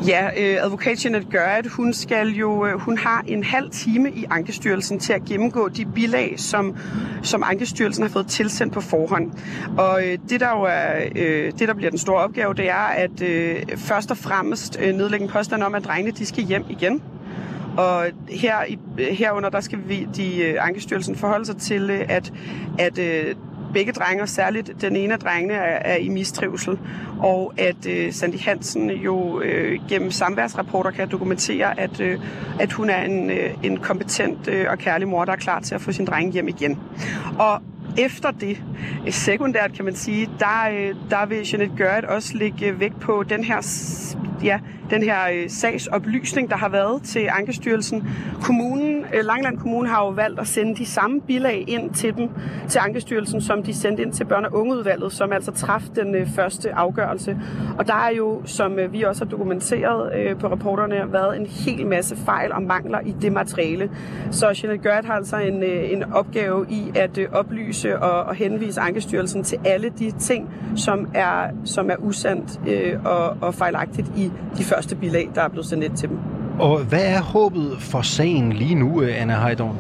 Ja, øh, advokat Jeanette gør, at hun skal jo, øh, hun har en halv time i Ankestyrelsen til at gennemgå de bilag, som, som Ankestyrelsen har fået tilsendt på forhånd. Og øh, det, der jo er, øh, det, der bliver den store opgave, det er at øh, først og fremmest øh, nedlægge en påstand om, at drengene de skal hjem igen. Og her, øh, herunder, der skal vi, de øh, Ankestyrelsen forholde sig til, øh, at, at øh, begge drenge, særligt den ene af drengene, er, er i mistrivsel. Og at øh, Sandy Hansen jo øh, gennem samværsrapporter kan dokumentere, at, øh, at hun er en, øh, en kompetent øh, og kærlig mor, der er klar til at få sin dreng hjem igen. Og efter det, sekundært kan man sige, der, øh, der vil Jeanette Gørt også lægge øh, vægt på den her ja, den her øh, sagsoplysning, der har været til Ankestyrelsen. Kommunen, øh, Langland Kommune har jo valgt at sende de samme bilag ind til dem, til Ankestyrelsen, som de sendte ind til børne- og ungeudvalget, som altså traf den øh, første afgørelse. Og der er jo, som øh, vi også har dokumenteret øh, på rapporterne, været en hel masse fejl og mangler i det materiale. Så Jeanette Gørt har altså en, øh, en opgave i at øh, oplyse og, og henvise Ankestyrelsen til alle de ting, som er, som er usandt øh, og, og fejlagtigt i de første bilag, der er blevet sendt ind til dem. Og hvad er håbet for sagen lige nu, øh, Anna Heidorn?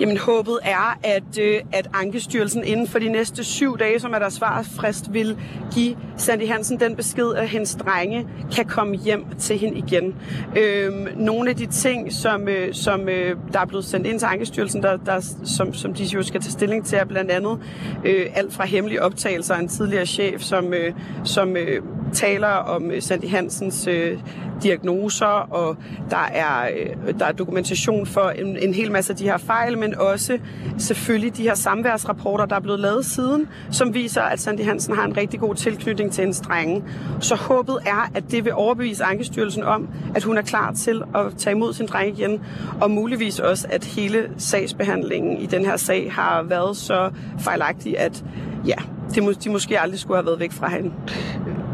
Jamen håbet er, at, øh, at Ankestyrelsen inden for de næste syv dage, som er der svarfrist, vil give Sandy Hansen den besked, at hendes drenge kan komme hjem til hende igen. Øhm, nogle af de ting, som, øh, som øh, der er blevet sendt ind til Ankestyrelsen, der, der, som, som de jo skal tage stilling til, er blandt andet øh, alt fra hemmelige optagelser af en tidligere chef, som, øh, som øh, taler om øh, Sandy Hansens øh, diagnoser, og der er, øh, der er dokumentation for en, en hel masse af de her fejl, men også selvfølgelig de her samværsrapporter, der er blevet lavet siden, som viser, at Sandy Hansen har en rigtig god tilknytning til hendes drenge. Så håbet er, at det vil overbevise Ankestyrelsen om, at hun er klar til at tage imod sin dreng igen, og muligvis også, at hele sagsbehandlingen i den her sag har været så fejlagtig, at ja, de, de måske aldrig skulle have været væk fra hende.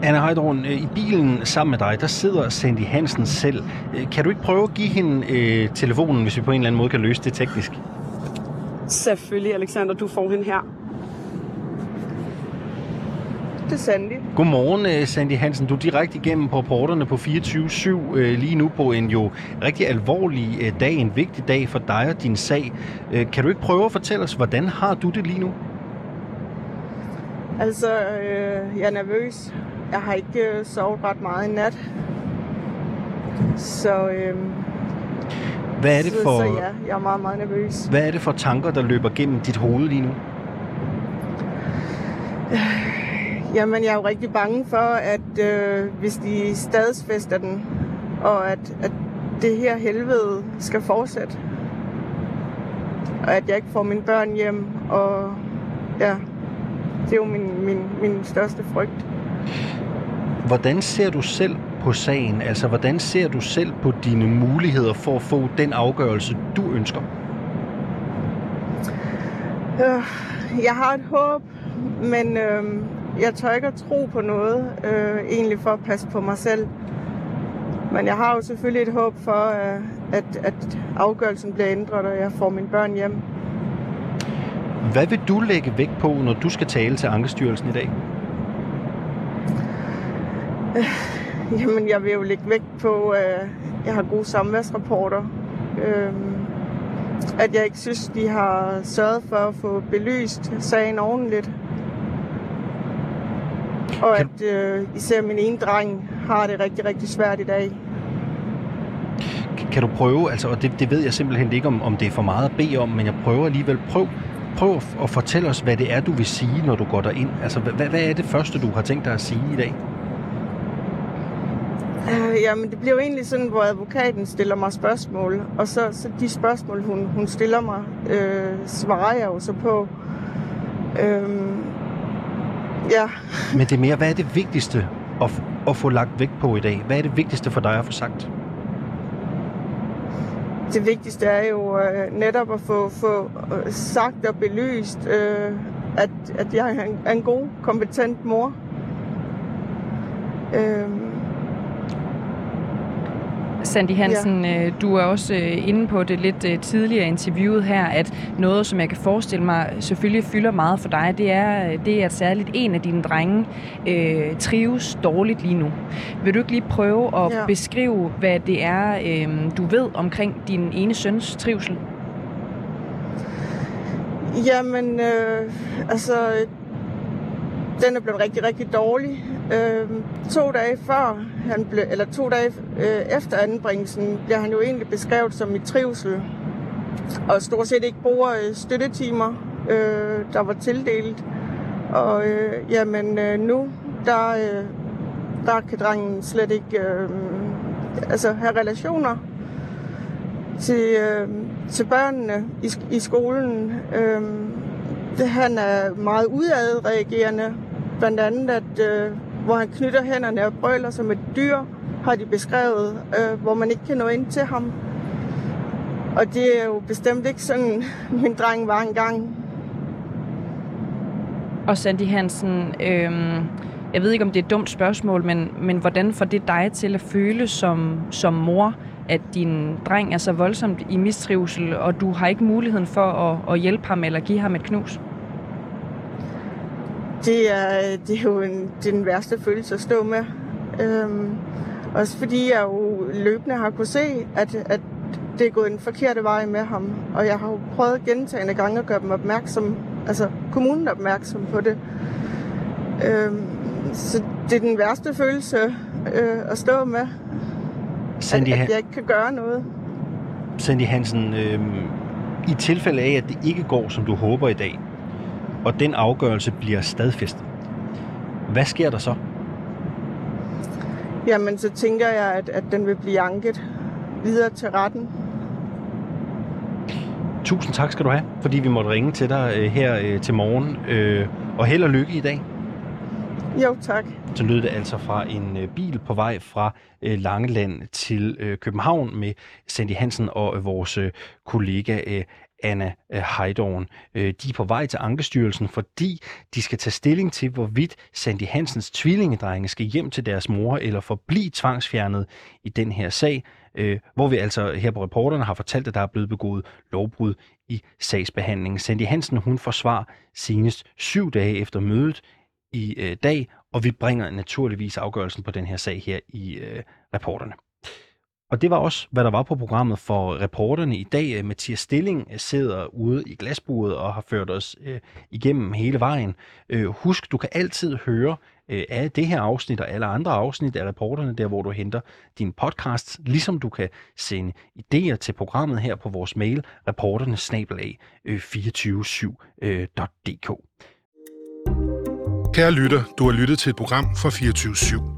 Anna Heidrun, øh, i bilen sammen med dig, der sidder Sandy Hansen selv. Øh, kan du ikke prøve at give hende øh, telefonen, hvis vi på en eller anden måde kan løse det teknisk? Selvfølgelig, Alexander. Du får hende her. Det er Sandy. Godmorgen, øh, Sandy Hansen. Du er direkte igennem på reporterne på 24-7 lige nu på en jo rigtig alvorlig dag, en vigtig dag for dig og din sag. Kan du ikke prøve at fortælle os, hvordan har du det lige nu? Altså, øh, jeg er nervøs. Jeg har ikke øh, sovet ret meget i nat. Så, øh, hvad er det for, så, så ja, jeg er meget, meget nervøs. Hvad er det for tanker, der løber gennem dit hoved lige nu? Jamen, jeg er jo rigtig bange for, at øh, hvis de stadsfester den, og at, at det her helvede skal fortsætte, og at jeg ikke får mine børn hjem, og ja, det er jo min, min, min største frygt. Hvordan ser du selv på sagen? Altså, hvordan ser du selv på dine muligheder for at få den afgørelse, du ønsker? Øh, jeg har et håb, men øh, jeg tør ikke at tro på noget, øh, egentlig for at passe på mig selv. Men jeg har jo selvfølgelig et håb for, øh, at, at afgørelsen bliver ændret, og jeg får mine børn hjem. Hvad vil du lægge vægt på, når du skal tale til Ankestyrelsen i dag? Øh, jamen, jeg vil jo lægge vægt på, at øh, jeg har gode samværsrapporter. Øh, at jeg ikke synes, de har sørget for at få belyst sagen ordentligt. Og at øh, især min ene dreng har det rigtig, rigtig svært i dag. Kan du prøve, altså, og det, det ved jeg simpelthen ikke, om, om det er for meget at bede om, men jeg prøver alligevel, prøv, prøv at fortælle os, hvad det er, du vil sige, når du går derind. Altså, hvad, hvad er det første, du har tænkt dig at sige i dag? Uh, jamen, det bliver jo egentlig sådan, hvor advokaten stiller mig spørgsmål, og så, så de spørgsmål, hun, hun stiller mig, øh, svarer jeg jo så på. Øhm, ja. Men det er mere, hvad er det vigtigste at, at få lagt vægt på i dag? Hvad er det vigtigste for dig at få sagt? Det vigtigste er jo øh, netop at få, få øh, sagt og belyst, øh, at, at jeg er en, er en god, kompetent mor. Øh, Sandy Hansen, ja. Øh, du er også øh, inde på det lidt øh, tidligere interviewet her, at noget, som jeg kan forestille mig selvfølgelig fylder meget for dig, det er, det er at særligt en af dine drenge øh, trives dårligt lige nu. Vil du ikke lige prøve at ja. beskrive, hvad det er, øh, du ved omkring din ene søns trivsel? Jamen, øh, altså, den er blevet rigtig, rigtig dårlig. Øh, to dage før han blev, eller to dage øh, efter anbringelsen, bliver han jo egentlig beskrevet som i trivsel. Og stort set ikke bruger øh, støttetimer, øh, der var tildelt. Og øh, jamen øh, nu, der, øh, der kan drengen slet ikke øh, altså have relationer til, øh, til børnene i, i skolen. Øh, det, han er meget udadreagerende. Blandt andet, at øh, hvor han knytter hænderne og brøler som et dyr, har de beskrevet, øh, hvor man ikke kan nå ind til ham. Og det er jo bestemt ikke sådan, min dreng var engang. Og Sandy Hansen, øh, jeg ved ikke, om det er et dumt spørgsmål, men, men hvordan får det dig til at føle som, som mor, at din dreng er så voldsomt i mistrivsel, og du har ikke muligheden for at, at hjælpe ham eller give ham et knus? Det er, det er jo en, det er den værste følelse at stå med. Øhm, også fordi jeg jo løbende har kunne se, at, at det er gået en forkerte vej med ham. Og jeg har jo prøvet gentagende gange at gøre dem opmærksom, altså kommunen opmærksom på det. Øhm, så det er den værste følelse øh, at stå med. Sandy, at, at jeg ikke kan gøre noget. Sandy Hansen, øh, i tilfælde af, at det ikke går, som du håber i dag, og den afgørelse bliver stadfæstet. Hvad sker der så? Jamen, så tænker jeg, at, at den vil blive anket videre til retten. Tusind tak skal du have, fordi vi måtte ringe til dig øh, her øh, til morgen. Øh, og held og lykke i dag. Jo, tak. Så lød det altså fra en øh, bil på vej fra øh, Langeland til øh, København med Sandy Hansen og øh, vores øh, kollega øh, Anna øh, Heidorn. Øh, de er på vej til Ankestyrelsen, fordi de skal tage stilling til, hvorvidt Sandy Hansens tvillingedrenge skal hjem til deres mor eller forblive tvangsfjernet i den her sag, øh, hvor vi altså her på reporterne har fortalt, at der er blevet begået lovbrud i sagsbehandlingen. Sandy Hansen hun forsvar senest syv dage efter mødet i dag, og vi bringer naturligvis afgørelsen på den her sag her i reporterne. Og det var også, hvad der var på programmet for reporterne i dag. Øh, Mathias Stilling øh, sidder ude i glasburet og har ført os øh, igennem hele vejen. Øh, husk, du kan altid høre øh, af det her afsnit og alle andre afsnit af reporterne, der hvor du henter din podcast, ligesom du kan sende idéer til programmet her på vores mail, reporternesnabelag øh, 247.dk. Kære lytter, du har lyttet til et program fra 247.